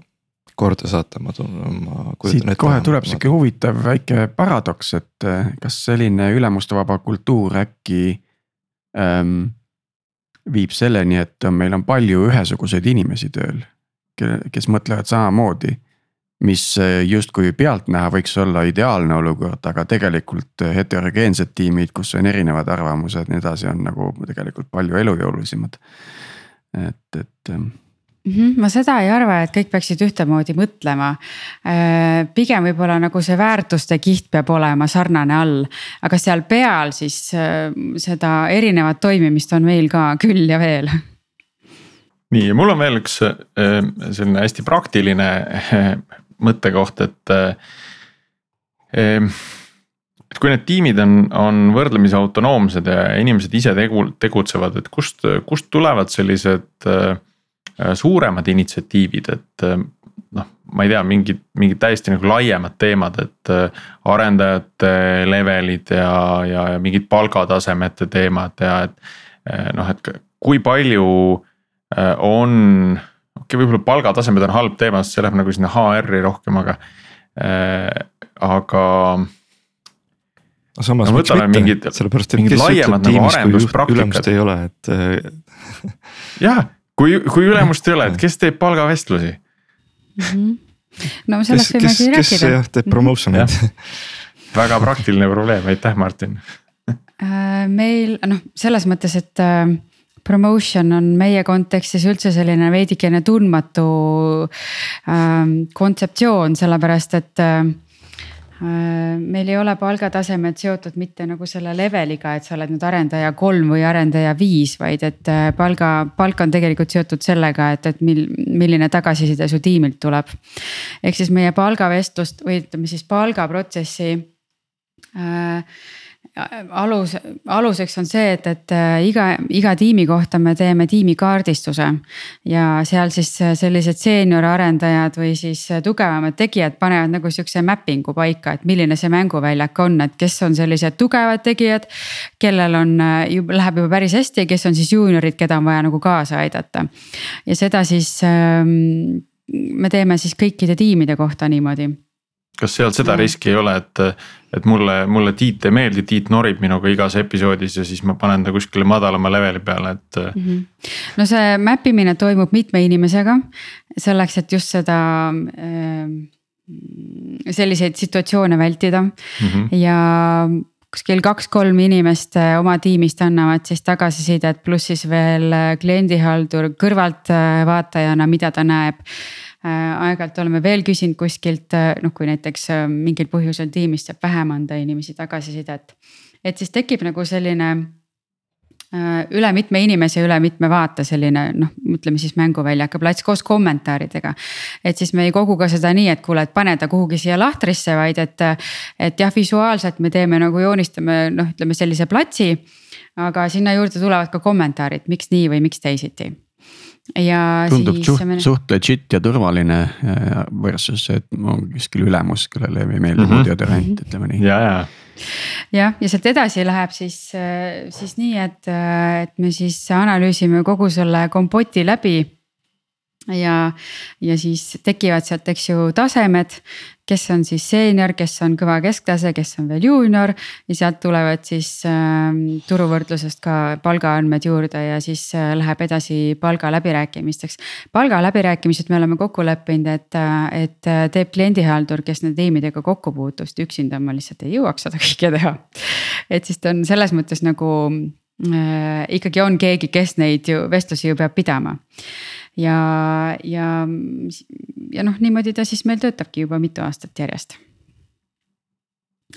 korda saata, ma tunnen, ma kujutan ette. kohe tuleb sihuke huvitav väike paradoks, et eh, kas selline ülemustevaba kultuur äkki ähm, viib selleni, et meil on palju ühesuguseid inimesi tööl, kes mõtlevad samamoodi. mis eh, justkui pealtnäha võiks olla ideaalne olukord, aga tegelikult heterogeensed tiimid, kus on erinevad arvamused, nii edasi, on nagu tegelikult palju elujõulisemad. et, et. -hmm, ma seda ei arva, et kõik peaksid ühtemoodi mõtlema. Äh, pigem võib-olla nagu see väärtuste kiht peab olema sarnane all, aga seal peal siis äh, seda erinevat toimimist on meil ka küll ja veel nii ja mul on veel üks äh, selline hästi praktiline mõttekoht, et. et kui need tiimid on, on võrdlemisi autonoomsed ja inimesed ise tegu, tegutsevad, et kust, kust tulevad sellised suuremad initsiatiivid, et äh, noh, ma ei tea, mingid, mingid täiesti nagu laiemad teemad, et äh, arendajate levelid ja, ja, ja mingid palgatasemete teemad ja et. noh, et kui palju on, okei okay,, võib-olla palgatasemed on halb teema, sest see läheb nagu sinna HR-i rohkem, aga, aga samas no, võtame mingid, sellepärast et kes ütleb tiimis, kui ülemust ei ole, et jah, kui, kui ülemust ei ole, et kes teeb palgavestlusi mm? -hmm. no sellest võimegi rääkida. kes jah teeb promotion eid väga praktiline probleem, aitäh, Martin äh, meil noh, selles mõttes, et äh, promotion on meie kontekstis üldse selline veidikene tundmatu äh, kontseptsioon, sellepärast et Äh, meil ei ole palgatasemed seotud mitte nagu selle leveliga, et sa oled nüüd arendaja kolm või arendaja viis, vaid et äh, palga, palk on tegelikult seotud sellega, et, et mil, milline tagasiside su tiimilt tuleb. ehk siis meie palgavestlust või ütleme siis palgaprotsessi äh, alus, aluseks on see, et, et äh, iga, iga tiimi kohta me teeme tiimikaardistuse. ja seal siis äh, sellised seenior arendajad või siis äh, tugevamad tegijad panevad nagu sihukese mapping'u paika, et milline see mänguväljak on, et kes on sellised tugevad tegijad. kellel on, läheb juba päris hästi kes on siis juuniorid, keda on vaja nagu kaasa aidata. ja seda siis ähm, me teeme siis kõikide tiimide kohta niimoodi kas seal seda mm. riski ei ole, et, et mulle, mulle Tiit ei meeldi, Tiit norib minuga igas episoodis ja siis ma panen ta kuskile madalama leveli peale, et mm. -hmm. no see map imine toimub mitme inimesega selleks, et just seda äh, selliseid situatsioone vältida mm -hmm. ja kuskil kaks-kolm inimest äh, oma tiimist annavad siis tagasisidet, pluss siis veel äh, kliendihaldur kõrvaltvaatajana, mida ta näeb aeg-ajalt oleme veel küsinud kuskilt, äh, noh, kui näiteks äh, mingil põhjusel tiimist jääb vähem anda inimesi tagasisidet. et siis tekib nagu selline Äh, üle mitme inimese, üle mitme vaate selline noh, ütleme siis mänguväljaka plats koos kommentaaridega. et siis me ei kogu ka seda nii, et kuule, et pane ta kuhugi siia lahtrisse, vaid et, et jah, visuaalselt me teeme nagu joonistame noh, ütleme sellise platsi. aga sinna juurde tulevad ka kommentaarid, miks nii või miks teisiti ja tundub suht, me... suht legit ja turvaline äh, versus, et on kuskil ülemus, kellele ei meeldi mm -hmm. deodorant, ütleme nii. ja, ja jah, ja sealt edasi läheb siis, siis nii, et, et me siis analüüsime kogu selle kompoti läbi ja, ja siis tekivad sealt, eks ju, tasemed. kes on siis seenior, kes on kõva kesktase, kes on veel juunior ja sealt tulevad siis äh, turuvõrdlusest ka palgaandmed juurde ja siis äh, läheb edasi palga läbirääkimisteks. palga läbirääkimised me oleme kokku leppinud, et, et teeb kliendihaldur, kes nende tiimidega kokku puutub, sest üksinda ma lihtsalt ei jõuaks seda kõike teha. et siis ta on selles mõttes nagu äh, ikkagi on keegi, kes neid ju vestlusi ju peab pidama ja, ja, ja noh, niimoodi ta siis meil töötabki juba mitu aastat järjest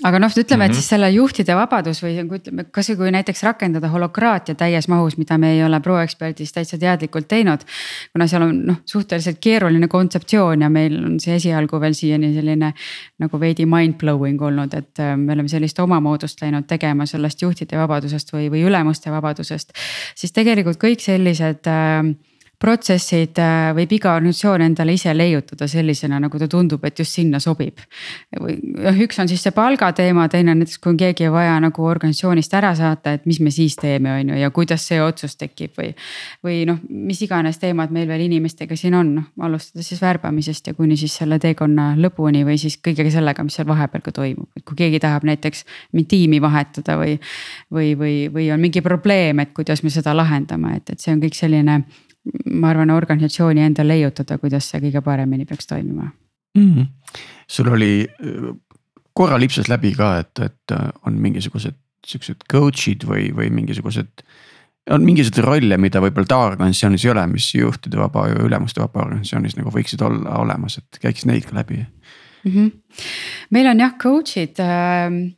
aga noh, ütleme, et mhm. siis selle juhtide vabadus või ütleme, kasvõi kui näiteks rakendada holokraatia täies mahus, mida me ei ole ProExpertis täitsa teadlikult teinud. kuna seal on noh, suhteliselt keeruline kontseptsioon ja meil on see esialgu veel siiani selline nagu veidi mind blowing olnud, et äh, me oleme sellist omamoodust läinud tegema sellest juhtide vabadusest või, või ülemuste vabadusest. siis tegelikult kõik sellised äh, protsessid äh, võib iga organisatsioon endale ise leiutada sellisena, nagu ta tundub, et just sinna sobib. noh, üks on siis see palgateema, teine on näiteks, kui on keegi vaja nagu organisatsioonist ära saata, et mis me siis teeme, on ju, ja kuidas see otsus tekib või. või noh, mis iganes teemad meil veel inimestega siin on, noh alustades siis värbamisest ja kuni siis selle teekonna lõpuni või siis kõigega sellega, mis seal vahepeal ka toimub, et kui keegi tahab näiteks tiimi vahetada või. või, või, või on mingi probleem, et kuidas me seda lahendame, et, et see on kõik selline ma arvan, organisatsiooni enda leiutada, kuidas see kõige paremini peaks toimima mm. -hmm. sul oli, korra lipsas läbi ka, et, et äh, on mingisugused siuksed coach'id või, või mingisugused. on mingisuguseid rolle, mida võib-olla tavaorganisatsioonis ei ole, mis juhtide vaba ja ülemuste vaba organisatsioonis nagu võiksid olla olemas, et käiks neid ka läbi mm. -hmm. meil on jah, coach'id äh,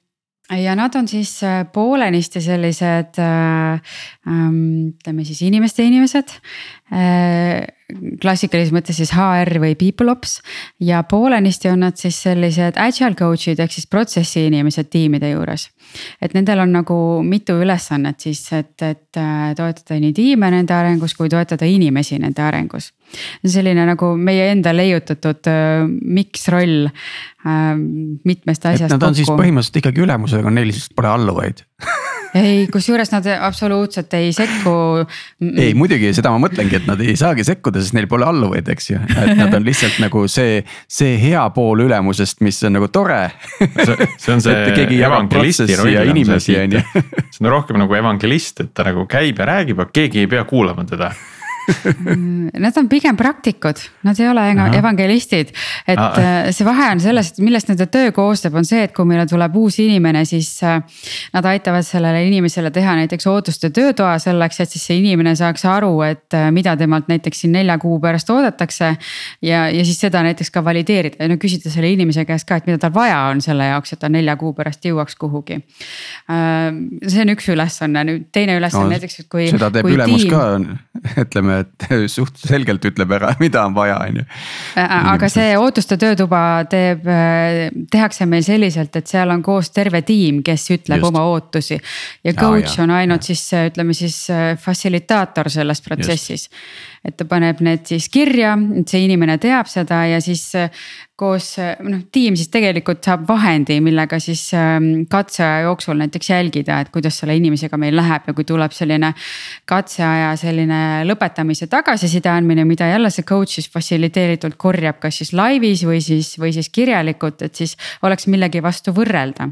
ja nad on siis äh, poolenisti sellised äh, ähm, ütleme siis inimeste inimesed klassikalises mõttes siis HR või people ops. ja poolenisti on nad siis sellised agile coach'id ehk siis protsessi inimesed tiimide juures. et nendel on nagu mitu ülesannet siis, et, et toetada nii tiime nende arengus kui toetada inimesi nende arengus. selline nagu meie enda leiutatud miks roll mitmest asjast. Nad on kokku. siis põhimõtteliselt ikkagi ülemusega, neil lihtsalt pole alluvaid ei, kusjuures nad absoluutselt ei sekku. ei, muidugi seda ma mõtlengi, et nad ei saagi sekkuda, sest neil pole alluvaid, eks ju, et nad on lihtsalt nagu see, see hea pool ülemusest, mis on nagu tore. see on see evangelisti roll on see see on rohkem nagu evangelist, et ta nagu käib ja räägib, aga keegi ei pea kuulama teda nad on pigem praktikud, nad ei ole evangelistid. et Aha. Äh, see vahe on selles, et millest nende töö koosneb, on see, et kui meile tuleb uus inimene, siis äh, nad aitavad sellele inimesele teha näiteks ootuste töötoa selleks, et siis see inimene saaks aru, et äh, mida temalt näiteks siin nelja kuu pärast oodatakse. ja, ja siis seda näiteks ka valideerida ja no küsida selle inimese käest ka, et mida tal vaja on selle jaoks, et ta nelja kuu pärast jõuaks kuhugi. see on üks ülesanne, nüüd teine ülesanne no, näiteks, et kui. seda teeb ülemus tiim... ka, ütleme, et suht selgelt ütleb ära, mida on vaja, on ju. aga see ootuste töötuba teeb, tehakse meil selliselt, et seal on koos terve tiim, kes ütleb Just. oma ootusi. ja coach ja, on ainult ja. siis ütleme siis fassilitaator selles protsessis. et ta paneb need siis kirja, et see inimene teab seda ja siis koos noh, tiim siis tegelikult saab vahendi, millega siis ähm, katseaja jooksul näiteks jälgida, et kuidas selle inimesega meil läheb ja kui tuleb selline. katseaja selline lõpetamise tagasiside andmine, mida jälle see coach siis fassiliteeritult korjab, kas siis laivis või siis, või siis kirjalikult, et siis oleks millegi vastu võrrelda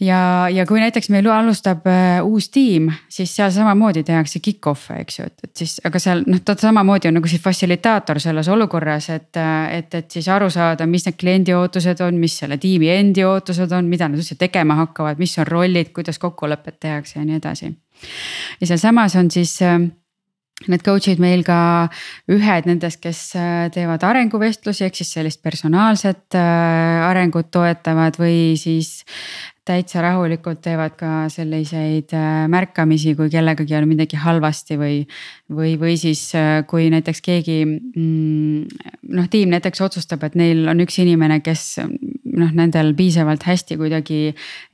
ja, ja kui näiteks meil alustab äh, uus tiim, siis seal samamoodi tehakse kick-off'e, eks ju, et, et siis, aga seal noh, ta samamoodi on nagu siis fassilitaator selles olukorras, et, äh, et, et siis aru saada, mis need kliendi ootused on, mis selle tiimi endi ootused on, mida nad üldse tegema hakkavad, mis on rollid, kuidas kokkulepped tehakse ja nii edasi. ja sealsamas on siis äh, Need coach'id meil ka ühed nendest, kes teevad arenguvestlusi, ehk siis sellist personaalset arengut toetavad või siis täitsa rahulikult teevad ka selliseid äh, märkamisi, kui kellegagi on midagi halvasti või. või, või siis äh, kui näiteks keegi mm, noh, tiim näiteks otsustab, et neil on üks inimene, kes noh, nendel piisavalt hästi kuidagi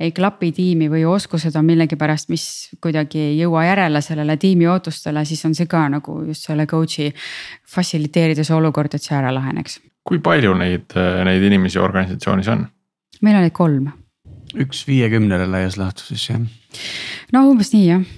ei klapi tiimi või oskused on millegipärast, mis kuidagi ei jõua järele sellele tiimi ootustele, siis on see ka nagu just selle coach'i fassiliteerida see olukord, et see ära laheneks. kui palju neid, neid inimesi organisatsioonis on? meil on neid kolm üks viiekümnele laias laastus jah. no umbes nii jah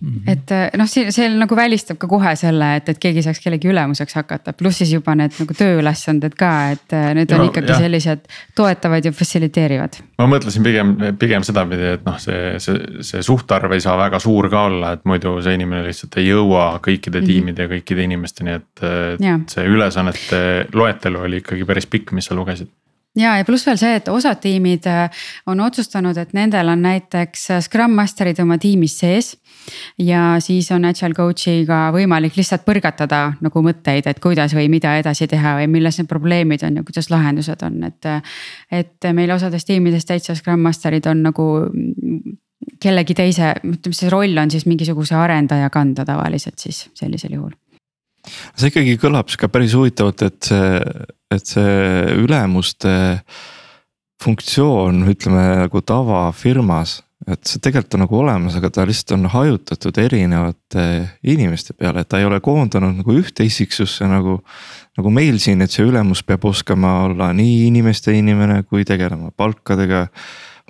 Mm -hmm. et eh, noh, see, see nagu välistab ka kohe selle, et, et keegi saaks kellegi ülemuseks hakata, pluss siis juba need nagu tööülesanded ka, et eh, need on ja, ikkagi jah. sellised toetavad ja fassiliteerivad. ma mõtlesin pigem, pigem sedapidi, et noh, see, see, see suhtarv ei saa väga suur ka olla, et muidu see inimene lihtsalt ei jõua kõikide mm -hmm. tiimide ja kõikide inimesteni, et, et see ülesannete loetelu oli ikkagi päris pikk, mis sa lugesid ja, ja pluss veel see, et osad tiimid äh, on otsustanud, et nendel on näiteks äh, Scrum Master'id oma tiimis sees. ja siis on agile coach'iga võimalik lihtsalt põrgatada nagu mõtteid, et kuidas või mida edasi teha või milles need probleemid on ja kuidas lahendused on, et. et meil osades tiimides täitsa Scrum Master'id on nagu kellegi teise, ütleme see roll on siis mingisuguse arendaja kanda tavaliselt siis sellisel juhul see ikkagi kõlab sihuke päris huvitavalt, et see, et see ülemuste funktsioon, ütleme nagu tavafirmas. et see tegelikult on nagu olemas, aga ta lihtsalt on hajutatud erinevate inimeste peale, et ta ei ole koondanud nagu ühte isiksusse nagu. nagu meil siin, et see ülemus peab oskama olla nii inimeste inimene kui tegelema palkadega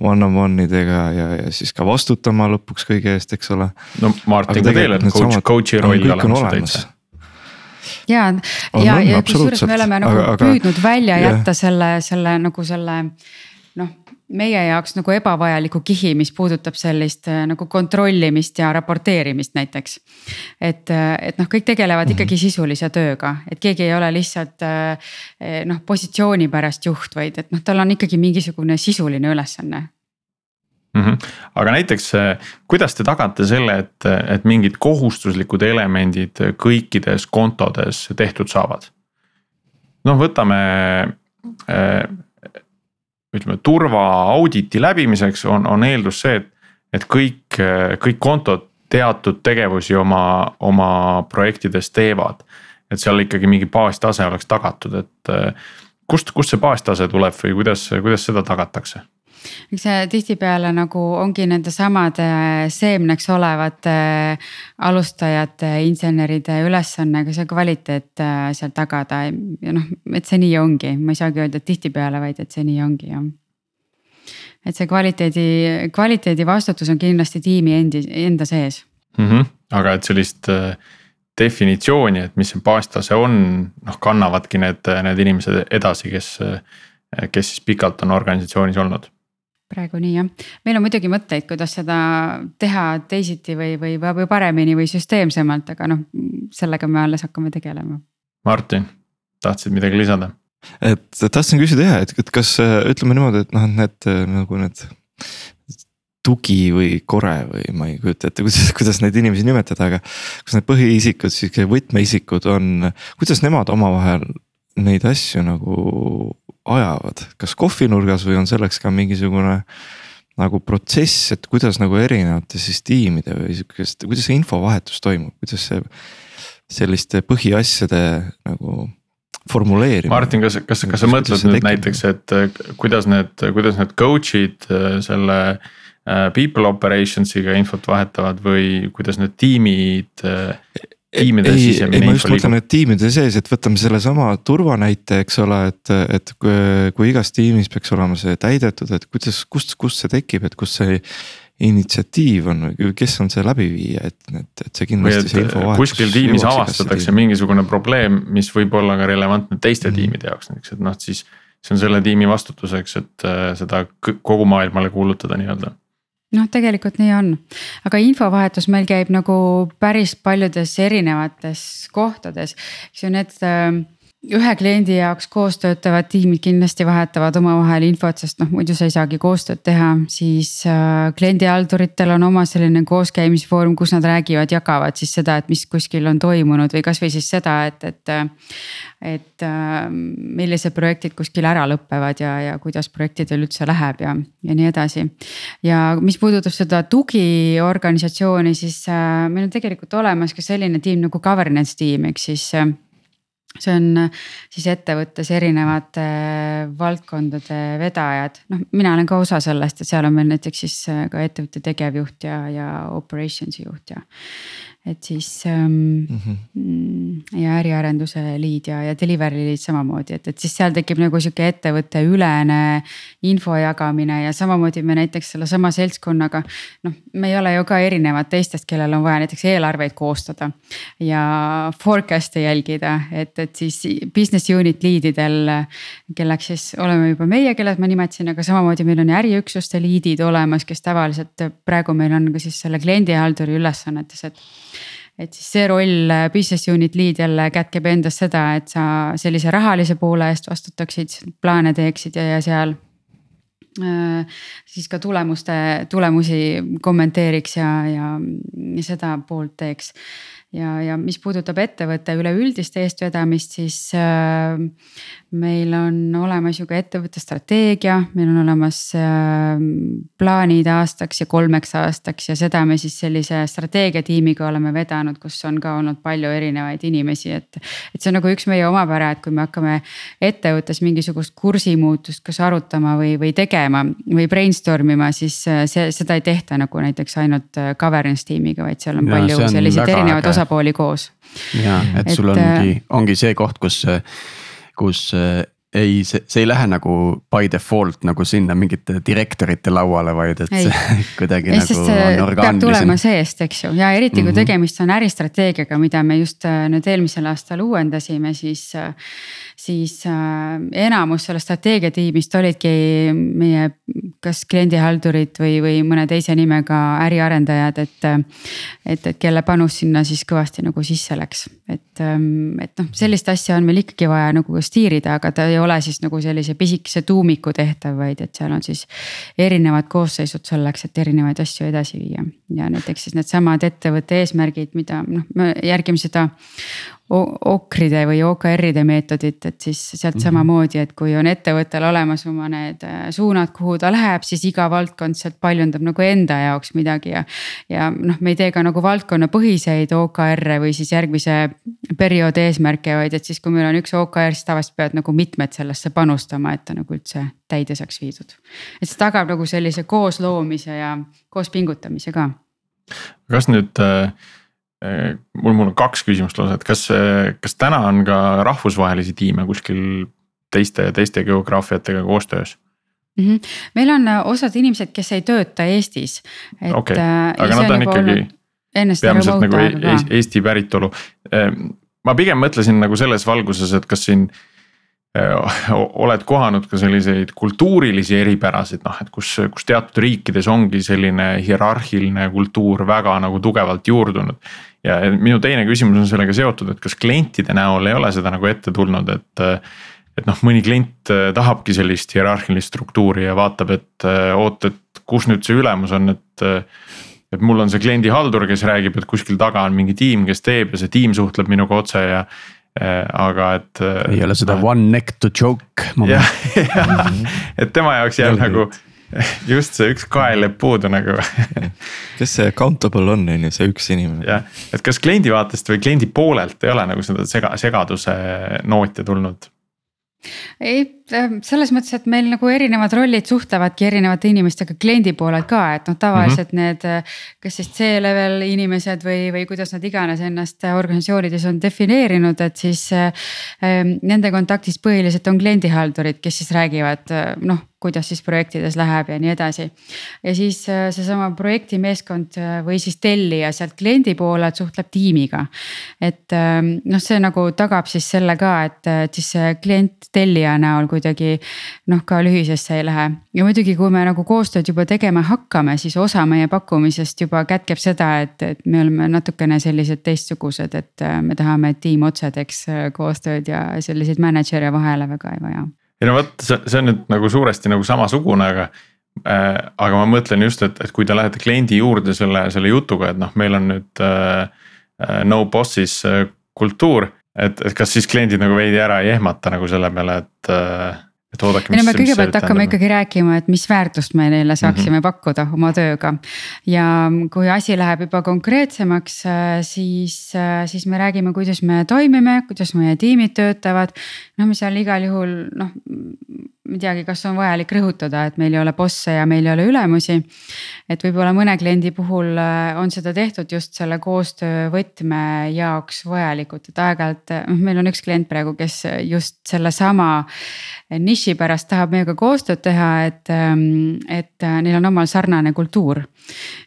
one-on-one idega ja, ja siis ka vastutama lõpuks kõige eest, eks ole. no Martin, ka teil on coach, coach'i roll olemas täitsa ja, ja, ja kusjuures me oleme nagu aga, püüdnud välja yeah. jätta selle, selle nagu selle noh meie jaoks nagu ebavajaliku kihi, mis puudutab sellist äh, nagu kontrollimist ja raporteerimist näiteks. et, äh, et noh, kõik tegelevad mm -hmm. ikkagi sisulise tööga, et keegi ei ole lihtsalt äh, noh, positsiooni pärast juht, vaid et noh, tal on ikkagi mingisugune sisuline ülesanne mm. -hmm. aga näiteks, kuidas te tagate selle, et, et mingid kohustuslikud elemendid kõikides kontodes tehtud saavad? noh, võtame äh, ütleme turvaauditi läbimiseks on, on eeldus see, et, et kõik, kõik kontod teatud tegevusi oma, oma projektides teevad. et seal ikkagi mingi baastase oleks tagatud, et kust, kust see baastase tuleb või kuidas, kuidas seda tagatakse? Eks see tihtipeale nagu ongi nendesamade seemneks olevate alustajate, inseneride ülesanne ka see kvaliteet äh, seal tagada ja noh, et see nii ongi, ma ei saagi öelda, et tihtipeale, vaid et see nii ongi jah. et see kvaliteedi, kvaliteedi vastutus on kindlasti tiimi endi, enda sees mm. -hmm. aga et sellist äh, definitsiooni, et mis see baastase on, noh kannavadki need, need inimesed edasi, kes, kes siis pikalt on organisatsioonis olnud praegu nii jah, meil on muidugi mõtteid, kuidas seda teha teisiti või, või, või paremini või süsteemsemalt, aga noh, sellega me alles hakkame tegelema. Martin, tahtsid midagi lisada? et tahtsin küsida jah, et, et kas ütleme niimoodi, et noh, need nagu need tugi või kore või ma ei kujuta ette, kuidas, kuidas neid inimesi nimetada, aga. kas need põhiisikud, sihuke võtmeisikud on, kuidas nemad omavahel neid asju nagu ajavad, kas kohvinurgas või on selleks ka mingisugune nagu protsess, et kuidas nagu erinevate siis tiimide või sihukest, kuidas see infovahetus toimub, kuidas see selliste põhiasjade nagu formuleerimine. Martin, kas, kas, kas sa mõtled nüüd näiteks, et kuidas need, kuidas need coach'id äh, selle äh, people operations'iga infot vahetavad või kuidas need tiimid äh, tiimide sisemine info liigub. ma just mõtlen, et tiimide sees, et võtame sellesama turvanäite, eks ole, et, et kui, igas tiimis peaks olema see täidetud, et kuidas, kust, kust see tekib, et kust see initsiatiiv on või kes on see läbiviija, et, et, et see kindlasti et see infovahetus. kuskil tiimis avastatakse mingisugune probleem, mis võib olla ka relevantne teiste mm. tiimide jaoks näiteks, et noh, siis. see on selle tiimi vastutuseks, et äh, seda kogu maailmale kuulutada nii-öelda noh, tegelikult nii on, aga infovahetus meil käib nagu päris paljudes erinevates kohtades, eks ju need äh, ühe kliendi jaoks koos töötavad tiimid kindlasti vahetavad omavahel infot, sest noh, muidu sa ei saagi koostööd teha, siis äh, kliendihalduritel on oma selline kooskäimisfoorum, kus nad räägivad, jagavad siis seda, et mis kuskil on toimunud või kasvõi siis seda, et, et. et äh, millised projektid kuskil ära lõpevad ja, ja kuidas projektidel üldse läheb ja, ja nii edasi. ja mis puudutab seda tugiorganisatsiooni, siis äh, meil on tegelikult olemas ka selline tiim nagu governance tiim, ehk siis äh, see on äh, siis ettevõttes erinevate äh, valdkondade vedajad, noh, mina olen ka osa sellest, et seal on meil näiteks siis äh, ka ettevõtte tegevjuht ja, ja operations'i juht ja et siis ähm, mm -hmm. ja äriarenduse lead ja, ja delivery lead samamoodi, et, et siis seal tekib nagu sihuke ettevõtteülene info jagamine ja samamoodi me näiteks sellesama seltskonnaga. noh, me ei ole ju ka erinevad teistest, kellel on vaja näiteks eelarveid koostada ja forecast'e jälgida, et, et siis business unit lead idel. kelleks siis oleme juba meie, kelle ma nimetasin, aga samamoodi meil on äriüksuste lead'id olemas, kes tavaliselt praegu meil on ka siis selle kliendihalduri ülesannetes, et et siis see roll äh, business unit lead jälle kätkeb endas seda, et sa sellise rahalise poole eest vastutaksid, plaane teeksid ja, ja seal äh, siis ka tulemuste, tulemusi kommenteeriks ja, ja, ja seda poolt teeks. Ja, ja mis puudutab ettevõtte üleüldist eestvedamist, siis äh, meil on olemas ju ka ettevõtte strateegia, meil on olemas äh, plaanid aastaks ja kolmeks aastaks ja seda me siis sellise strateegiatiimiga oleme vedanud, kus on ka olnud palju erinevaid inimesi, et. et see on nagu üks meie omapära, et kui me hakkame ettevõttes mingisugust kursimuutust kas arutama või, või tegema või brainstorm ima, siis äh, see, seda ei tehta nagu näiteks ainult äh, governance tiimiga, vaid seal on ja, palju selliseid erinevaid äge osapooli koos. ja, et sul ongi, äh, ongi see koht, kus, kus äh, ei, see, see ei lähe nagu by default nagu sinna mingite direktorite lauale, vaid et ei. see kuidagi ja nagu on orgaanilisem. tulema seest, eks ju, ja eriti kui mm -hmm. tegemist on äristrateegiaga, mida me just äh, nüüd eelmisel aastal uuendasime, siis siis äh, enamus sellest strateegiatiimist olidki meie kas kliendihaldurid või, või mõne teise nimega äriarendajad, et. et, et kelle panus sinna siis kõvasti nagu sisse läks, et, ähm, et noh, sellist asja on meil ikkagi vaja nagu stiirida, aga ta ei ole siis nagu sellise pisikese tuumiku tehtav, vaid et seal on siis. erinevad koosseisud selleks, et erinevaid asju edasi viia ja näiteks siis needsamad ettevõtte eesmärgid, mida noh, me järgime seda okride või OKR-ide meetodit, et siis sealt mm -hmm. samamoodi, et kui on ettevõttel olemas oma need äh, suunad, kuhu ta läheb, siis iga valdkond sealt paljundab nagu enda jaoks midagi ja. ja noh, me ei tee ka nagu valdkonnapõhiseid OKR-e või siis järgmise perioodi eesmärke, vaid et siis, kui meil on üks OKR, siis tavaliselt peavad nagu mitmed sellesse panustama, et ta nagu üldse täide saaks viidud. et see tagab nagu sellise koosloomise ja koos pingutamise ka. kas nüüd äh Äh, mul, mul on kaks küsimust lausa, et kas, kas täna on ka rahvusvahelisi tiime kuskil teiste, teiste geograafiatega koostöös? Mm -hmm. meil on äh, osad inimesed, kes ei tööta Eestis. okei, äh, aga nad on ikkagi peamiselt nagu Eesti päritolu. ma pigem mõtlesin nagu selles valguses, et kas siin oled kohanud ka selliseid kultuurilisi eripärasid, noh, et kus, kus teatud riikides ongi selline hierarhiline kultuur väga nagu tugevalt juurdunud. ja minu teine küsimus on sellega seotud, et kas klientide näol ei ole seda nagu ette tulnud, et. et noh, mõni klient tahabki sellist hierarhilist struktuuri ja vaatab, et oot, et kus nüüd see ülemus on, et et mul on see kliendihaldur, kes räägib, et kuskil taga on mingi tiim, kes teeb ja see tiim suhtleb minuga otse ja Äh, aga et. Äh, ei ole seda one neck to choke. jah, et tema jaoks jääb nagu just see üks kael jääb puudu nagu kes see accountable on, on ju, see üks inimene. jah, et kas kliendi vaatest või kliendi poolelt ei ole nagu seda sega, segaduse nooti tulnud? ei, selles mõttes, et meil nagu erinevad rollid suhtlevadki erinevate inimestega kliendi poolelt ka, et noh, tavaliselt mm -hmm. need. Äh, kas siis C-level inimesed või, või kuidas nad iganes ennast organisatsioonides on defineerinud, et siis äh,. Nende kontaktis põhiliselt on kliendihaldurid, kes siis räägivad äh, noh kuidas siis projektides läheb ja nii edasi. ja siis äh, seesama projektimeeskond äh, või siis tellija sealt kliendi poolelt suhtleb tiimiga. et ähm, noh, see nagu tagab siis selle ka, et, et siis klient tellija näol, kui kuidagi noh, ka lühisesse ei lähe. ja muidugi, kui me nagu koostööd juba tegema hakkame, siis osa meie pakkumisest juba kätkeb seda, et, et me oleme natukene sellised teistsugused, et äh, me tahame, et tiim otse teeks äh, koostööd ja selliseid mänedžer'e vahele väga ei vaja. ja no vot, see, see on nüüd nagu suuresti nagu samasugune, aga äh,. aga ma mõtlen just, et, et kui te lähete kliendi juurde selle, selle jutuga, et noh, meil on nüüd äh, äh no boss'is kultuur et, et kas siis kliendid nagu veidi ära ei ehmata nagu selle peale, et äh, et oodake. ei no me kõigepealt hakkame ikkagi rääkima, et mis väärtust me neile saaksime mm -hmm. pakkuda oma tööga. ja kui asi läheb juba konkreetsemaks, äh, siis, äh, siis me räägime, kuidas me toimime, kuidas meie tiimid töötavad. no me seal igal juhul noh, ma ei teagi, kas on vajalik rõhutada, et meil ei ole bosse ja meil ei ole ülemusi. et võib-olla mõne kliendi puhul äh, on seda tehtud just selle koostöövõtme jaoks vajalikult, et aeg-ajalt, noh meil on üks klient praegu, kes just sellesama niši pärast tahab meiega koostööd teha, et, ähm, et äh, neil on omal sarnane kultuur.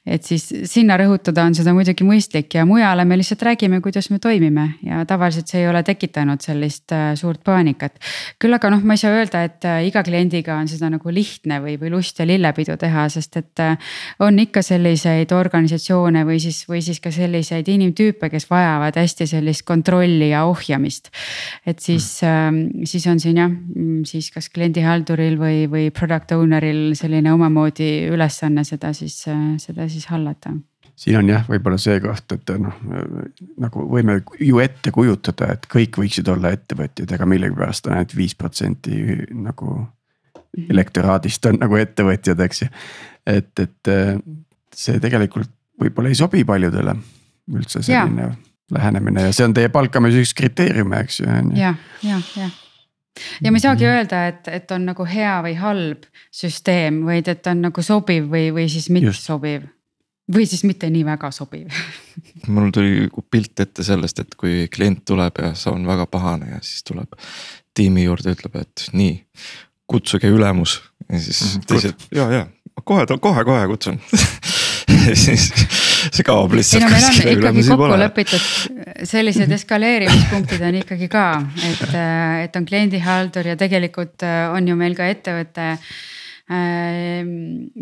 Et siis sinna rõhutada on seda muidugi mõistlik ja mujale me lihtsalt räägime, kuidas me toimime ja tavaliselt see ei ole tekitanud sellist äh, suurt paanikat. küll aga noh, ma ei saa öelda, et iga kliendiga on seda nagu lihtne või, või lust ja lillepidu teha, sest et äh, on ikka selliseid organisatsioone või siis, või siis ka selliseid inimtüüpe, kes vajavad hästi sellist kontrolli ja ohjamist. et siis mm., siis on siin jah, mm, siis kas kliendihalduril või, või product owner'il selline omamoodi ülesanne seda siis, äh, seda siis hallata siin on jah, võib-olla see koht, et noh nagu võime ju ette kujutada, et kõik võiksid olla ettevõtjad, aga millegipärast on ainult viis protsenti nagu elektoraadist on nagu ettevõtjad, eks ju. et, et see tegelikult võib-olla ei sobi paljudele üldse selline ja. lähenemine ja see on teie palkamise üks kriteeriume, eks ju. ja, ja, ja ja me ei saagi öelda, et, et on nagu hea või halb süsteem, vaid et on nagu sobiv või, või siis mitte Just. sobiv. Või siis mitte nii väga sobiv. Mul tuli pilt ette sellest, et kui klient tuleb ja see on väga pahane ja siis tuleb tiimi juurde, ütleb, et nii, kutsuge ülemus. Ja siis mhm, teised ja, ja kohe, kohe, kohe kutsun. Ja siis see kaob lihtsalt. ei no meil on ikkagi kokku lepitud sellised eskaleerimispunktid on ikkagi ka, et, et on kliendihaldur ja tegelikult on ju meil ka ettevõtte äh,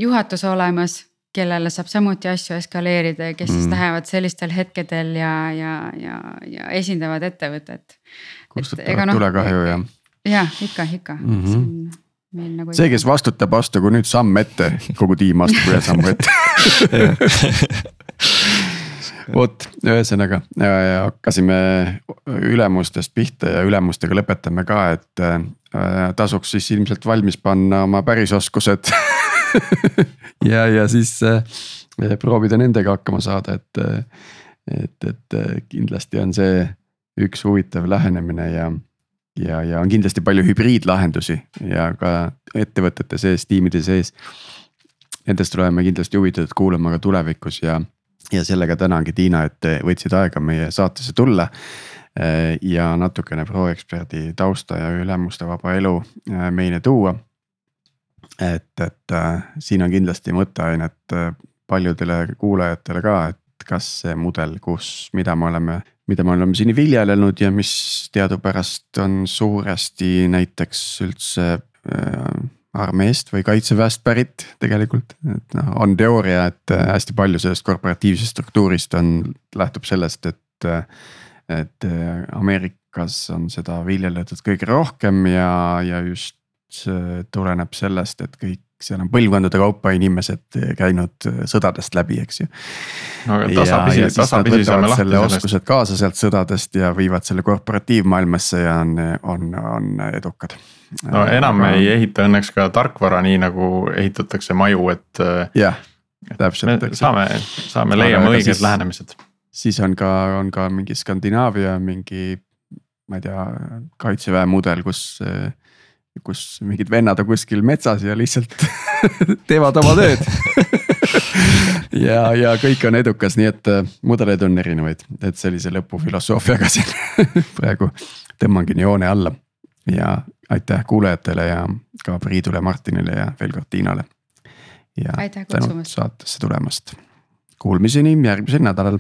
juhatus olemas kellele saab samuti asju eskaleerida ja kes mm. siis lähevad sellistel hetkedel ja, ja, ja, ja esindavad ettevõtet. kustutavad no, tulekahju ja. jah, ikka, ikka mm. -hmm. Nagu see, kes vastutab, astugu nüüd samm ette, kogu tiim astub ühe sammu ette vot, ühesõnaga hakkasime ülemustest pihta ja ülemustega lõpetame ka, et äh, tasuks siis ilmselt valmis panna oma pärisoskused ja, ja siis äh, proovida nendega hakkama saada, et, et, et kindlasti on see üks huvitav lähenemine ja, ja, ja on kindlasti palju hübriidlahendusi ja ka ettevõtete sees, tiimide sees. Nendest oleme kindlasti huvitatud kuulama ka tulevikus ja, ja sellega tänangi Tiina, et võtsid aega meie saatesse tulla ja natukene ProExperdi tausta ja ülemuste vaba elu meile tuua. Et, et äh, siin on kindlasti mõtteainet paljudele kuulajatele ka, et kas see mudel, kus, mida me oleme, mida me oleme siin viljelenud ja mis teadupärast on suuresti näiteks üldse armeest või kaitseväest pärit tegelikult. et noh, on teooria, et äh, hästi palju sellest korporatiivsest struktuurist on, lähtub sellest, et, äh, et Ameerikas on seda viljeletud kõige rohkem ja, ja just see tuleneb sellest, et kõik seal on põlvkondade kaupa inimesed käinud sõdadest läbi, eks ju. no aga tasapisi, tasapisi saame lahti selle sellest. oskused kaasa sealt sõdadest ja viivad selle korporatiivmaailmasse ja on, on, on edukad. No enam aga... ei ehita õnneks ka tarkvara, nii nagu ehitatakse maju, et. jah, täpselt. saame, saame leiame õiged siis, lähenemised. siis on ka, on ka mingi Skandinaavia mingi, ma ei tea, kaitseväe mudel, kus kus mingid vennad on kuskil metsas ja lihtsalt teevad oma tööd ja, ja kõik on edukas, nii et äh, mudeleid on erinevaid, et sellise lõpufilosoofiaga siin praegu tõmbangi joone alla. Ja aitäh kuulajatele ja ka Priidule, Martinile ja veel kord Tiinale. ja tänud saatesse tulemast. Kuulmiseni järgmisel nädalal